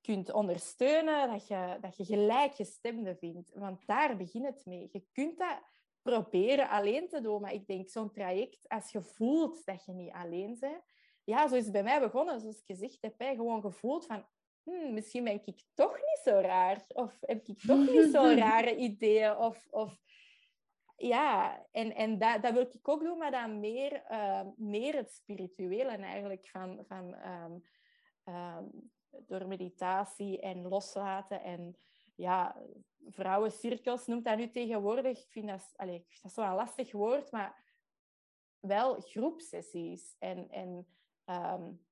kunt ondersteunen, dat je, dat je gelijkgestemden vindt. Want daar begint het mee. Je kunt dat proberen alleen te doen, maar ik denk zo'n traject, als je voelt dat je niet alleen bent, ja, zo is het bij mij begonnen. Zoals ik gezegd heb, hè, gewoon gevoeld van... Hmm, misschien ben ik toch niet zo raar. Of heb ik toch niet zo rare ideeën. Of, of ja, en, en dat, dat wil ik ook doen, maar dan meer, uh, meer het spirituele eigenlijk van, van um, um, door meditatie en loslaten en ja, vrouwencirkels noemt dat nu tegenwoordig. Ik vind dat, allez, dat is zo'n lastig woord, maar wel groepsessies en, en Um,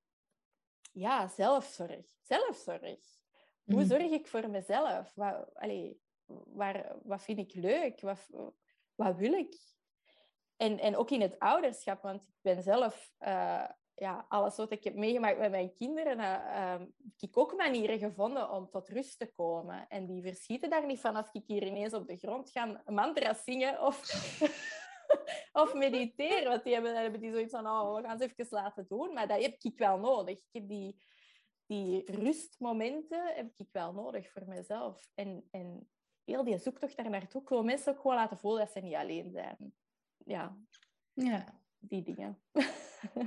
ja, zelfzorg. Zelfzorg. Hoe Mhm. zorg ik voor mezelf? Wat, allee, waar, wat vind ik leuk? Wat, wat wil ik? En, en ook in het ouderschap, want ik ben zelf... eh, ja, alles wat ik heb meegemaakt met mijn kinderen, uh, uh, heb ik ook manieren gevonden om tot rust te komen. En die verschieten daar niet van als ik hier ineens op de grond ga mantra's zingen of, of mediteren. Want die hebben, hebben die zoiets van, oh, we gaan ze even laten doen. Maar dat heb ik wel nodig. Ik heb die, die rustmomenten heb ik wel nodig voor mezelf. En, en heel die zoektocht daar naartoe, ik wil mensen ook gewoon laten voelen dat ze niet alleen zijn. Ja, Ja. die dingen.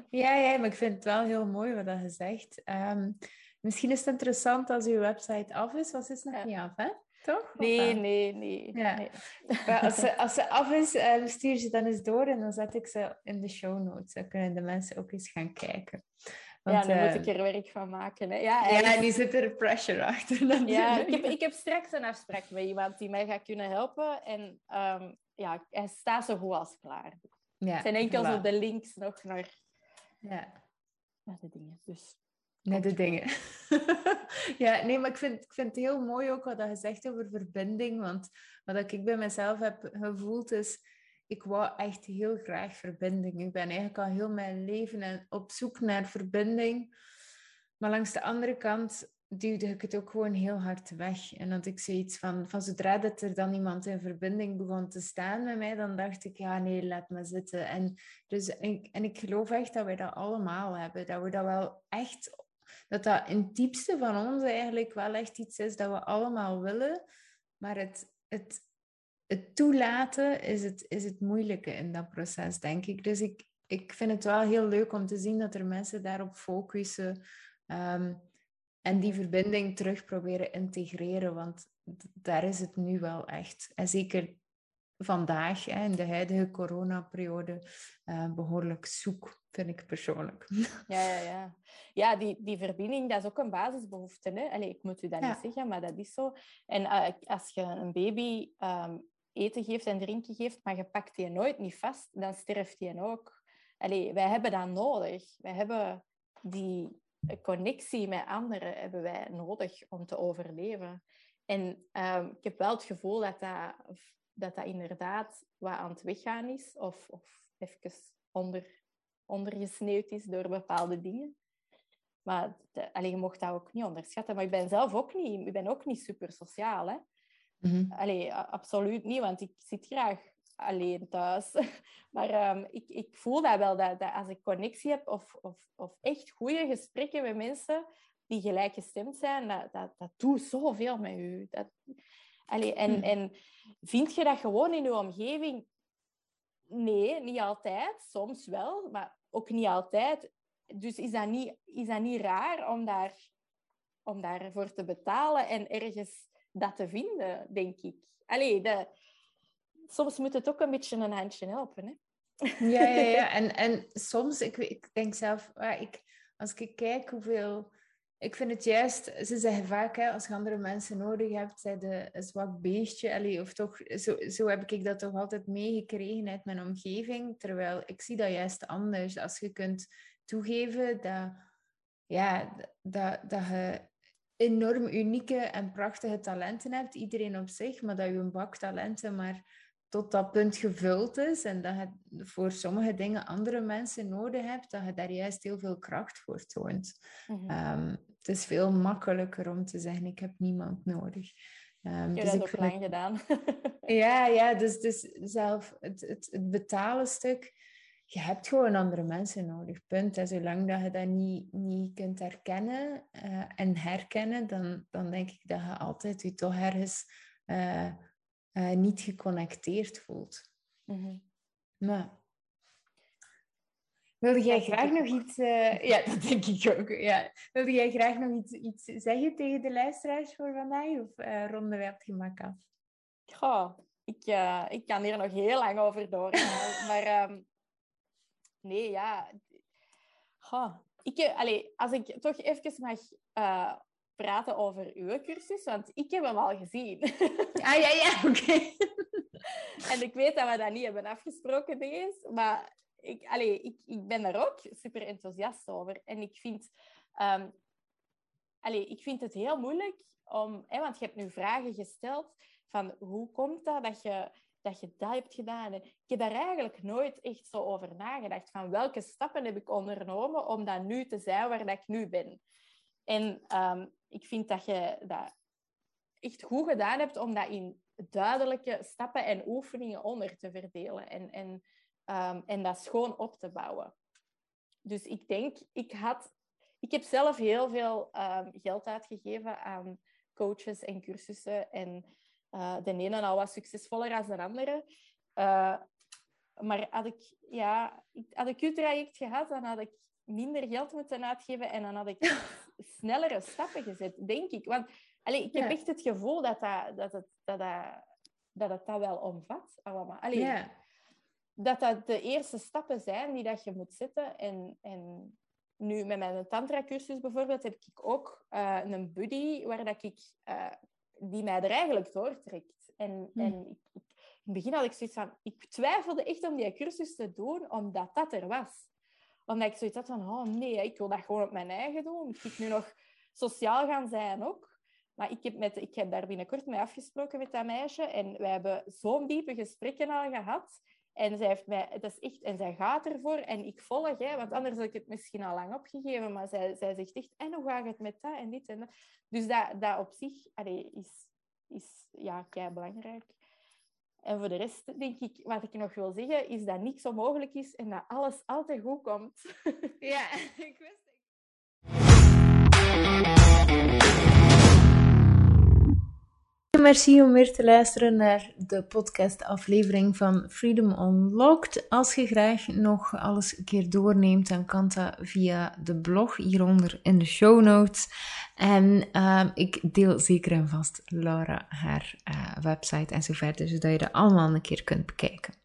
Ja, ja, maar ik vind het wel heel mooi wat je zegt. Ehm, misschien is het interessant als uw website af is. Was is nog Ja. niet af, hè? Toch? Nee, nee, nee. Ja. nee. Maar als, ze, als ze af is, eh, stuur ze dan eens door en dan zet ik ze in de show notes. Dan kunnen de mensen ook eens gaan kijken. Ja, dan eh, moet ik er werk van maken. Hè. Ja, Ja, eigenlijk- nu zit er pressure achter. Ja, ik heb, ik heb straks een afspraak met iemand die mij gaat kunnen helpen. En ehm, ja, hij staat zo goed als klaar. Ja, Het zijn enkel voilà. zo de links nog naar, Ja. naar de dingen. Dus Net de dingen. ja, nee, maar ik vind, ik vind het heel mooi ook wat je zegt over verbinding. Want wat ik bij mezelf heb gevoeld is, ik wou echt heel graag verbinding. Ik ben eigenlijk al heel mijn leven en op zoek naar verbinding. Maar langs de andere kant duwde ik het ook gewoon heel hard weg. En dat ik zoiets van, van zodra dat er dan iemand in verbinding begon te staan met mij, dan dacht ik, ja nee, laat me zitten. En, dus, ik, en ik geloof echt dat wij dat allemaal hebben. Dat we dat wel echt dat dat in het diepste van ons eigenlijk wel echt iets is dat we allemaal willen. Maar het, het, het toelaten is het, is het moeilijke in dat proces, denk ik. Dus ik, ik vind het wel heel leuk om te zien dat er mensen daarop focussen ehm, en die verbinding terug proberen integreren. Want daar is het nu wel echt. En zeker vandaag, hè, in de huidige coronaperiode, eh, behoorlijk zoek, vind ik persoonlijk. ja, ja, ja. Ja, die, die verbinding, dat is ook een basisbehoefte. Hè? Allee, ik moet u dat Ja. niet zeggen, maar dat is zo. En eh, als je een baby ehm, eten geeft en drinken geeft, maar je pakt die nooit niet vast, dan sterft die ook. Allee, wij hebben dat nodig. Wij hebben die connectie met anderen hebben wij nodig om te overleven. En ehm, ik heb wel het gevoel dat dat, dat dat inderdaad wat aan het weggaan is, of, of even onder, ondergesneeuwd is door bepaalde dingen. Maar de, je mocht dat ook niet onderschatten. Maar ik ben zelf ook niet, ik ben ook niet super sociaal. Hè? Mhm. Allee, absoluut niet, want ik zit graag alleen thuis. Maar ehm, ik, ik voel dat wel, dat, dat als ik connectie heb of, of, of echt goede gesprekken met mensen die gelijkgestemd zijn, dat, dat, dat doet zoveel met u. Dat, allee, en, Hmm. en vind je dat gewoon in je omgeving? Nee, niet altijd. Soms wel, maar ook niet altijd. Dus is dat niet, is dat niet raar om, daar, om daarvoor te betalen en ergens dat te vinden, denk ik. Allee, de, soms moet het ook een beetje een handje helpen. Hè? Ja, ja, ja. En, en soms, ik, ik denk zelf, ik, als ik kijk hoeveel... Ik vind het juist, ze zeggen vaak, hè, als je andere mensen nodig hebt, zij de een zwak beestje. Allee, of toch, zo, zo heb ik dat toch altijd meegekregen uit mijn omgeving. Terwijl ik zie dat juist anders. Als je kunt toegeven dat, ja, dat, dat je enorm unieke en prachtige talenten hebt, iedereen op zich, maar dat je een bak talenten maar tot dat punt gevuld is en dat je voor sommige dingen andere mensen nodig hebt, dat je daar juist heel veel kracht voor toont. Mhm. Ehm, het is veel makkelijker om te zeggen, ik heb niemand nodig. Ik heb dus dat ook vind lang het- gedaan. ja, ja, dus, dus zelf het, het, het betalen stuk, je hebt gewoon andere mensen nodig, punt. En zolang dat je dat niet, niet kunt herkennen eh, en herkennen, dan, dan denk ik dat je altijd je toch ergens eh, eh, niet geconnecteerd voelt. Mhm. Maar... Wilde jij graag nog iets... eh, Ja, dat denk ik ook. Ja. Wilde jij graag nog iets, iets zeggen tegen de luisteraars voor vandaag? Of eh ronden wij op het gemak af? Goh, ik, ik kan hier nog heel lang over doorgaan. maar ehm, nee, ja. Goh, ik, eh, allee, als ik toch even mag eh, praten over uw cursus, want ik heb hem al gezien. Ah, ja, ja, oké. en ik weet dat we dat niet hebben afgesproken deze, maar ik, allee, ik, ik ben daar ook super enthousiast over. En ik vind Um, allee, ik vind het heel moeilijk om... Hè, want je hebt nu vragen gesteld van hoe komt dat dat je dat je dat hebt gedaan. ik heb daar eigenlijk nooit echt zo over nagedacht. Van welke stappen heb ik ondernomen om dat nu te zijn waar dat ik nu ben. En um, ik vind dat je dat echt goed gedaan hebt om dat in duidelijke stappen en oefeningen onder te verdelen. En, en, um, en dat schoon op te bouwen. Dus ik denk, ik had... Ik heb zelf heel veel um, geld uitgegeven aan coaches en cursussen. En uh, de ene al wat succesvoller dan de andere. Uh, maar had ik, ja, had ik uw traject gehad, dan had ik minder geld moeten uitgeven en dan had ik snellere stappen gezet, denk ik. Want allee, ik heb echt het gevoel dat, dat, dat, het, dat, dat, dat het dat wel omvat, allemaal. Allee, ja. Dat dat de eerste stappen zijn die dat je moet zetten. En, en nu met mijn tantra-cursus bijvoorbeeld heb ik ook uh, een buddy waar dat ik die mij er eigenlijk doortrekt. En, hm. en ik, ik, in het begin had ik zoiets van... Ik twijfelde echt om die cursus te doen, omdat dat er was. Omdat ik zoiets had van... Oh nee, ik wil dat gewoon op mijn eigen doen. Ik moet nu nog sociaal gaan zijn ook. Maar ik heb, met, ik heb daar binnenkort mee afgesproken met dat meisje. En wij hebben zo'n diepe gesprekken al gehad. En zij, heeft mij, het is echt, en zij gaat ervoor en ik volg, hè, want anders had ik het misschien al lang opgegeven. Maar zij, zij zegt echt, en hoe gaat het met dat en dit en dat. Dus dat, dat op zich is, is ja, kei belangrijk. En voor de rest denk ik, wat ik nog wil zeggen, is dat niks onmogelijk is en dat alles altijd goed komt. Ja, ik wist het. Merci om weer te luisteren naar de podcast-aflevering van Freedom Unlocked. Als je graag nog alles een keer doorneemt, dan kan dat via de blog hieronder in de show notes. En uh, ik deel zeker en vast Laura haar uh, website en zo verder, zodat je dat allemaal een keer kunt bekijken.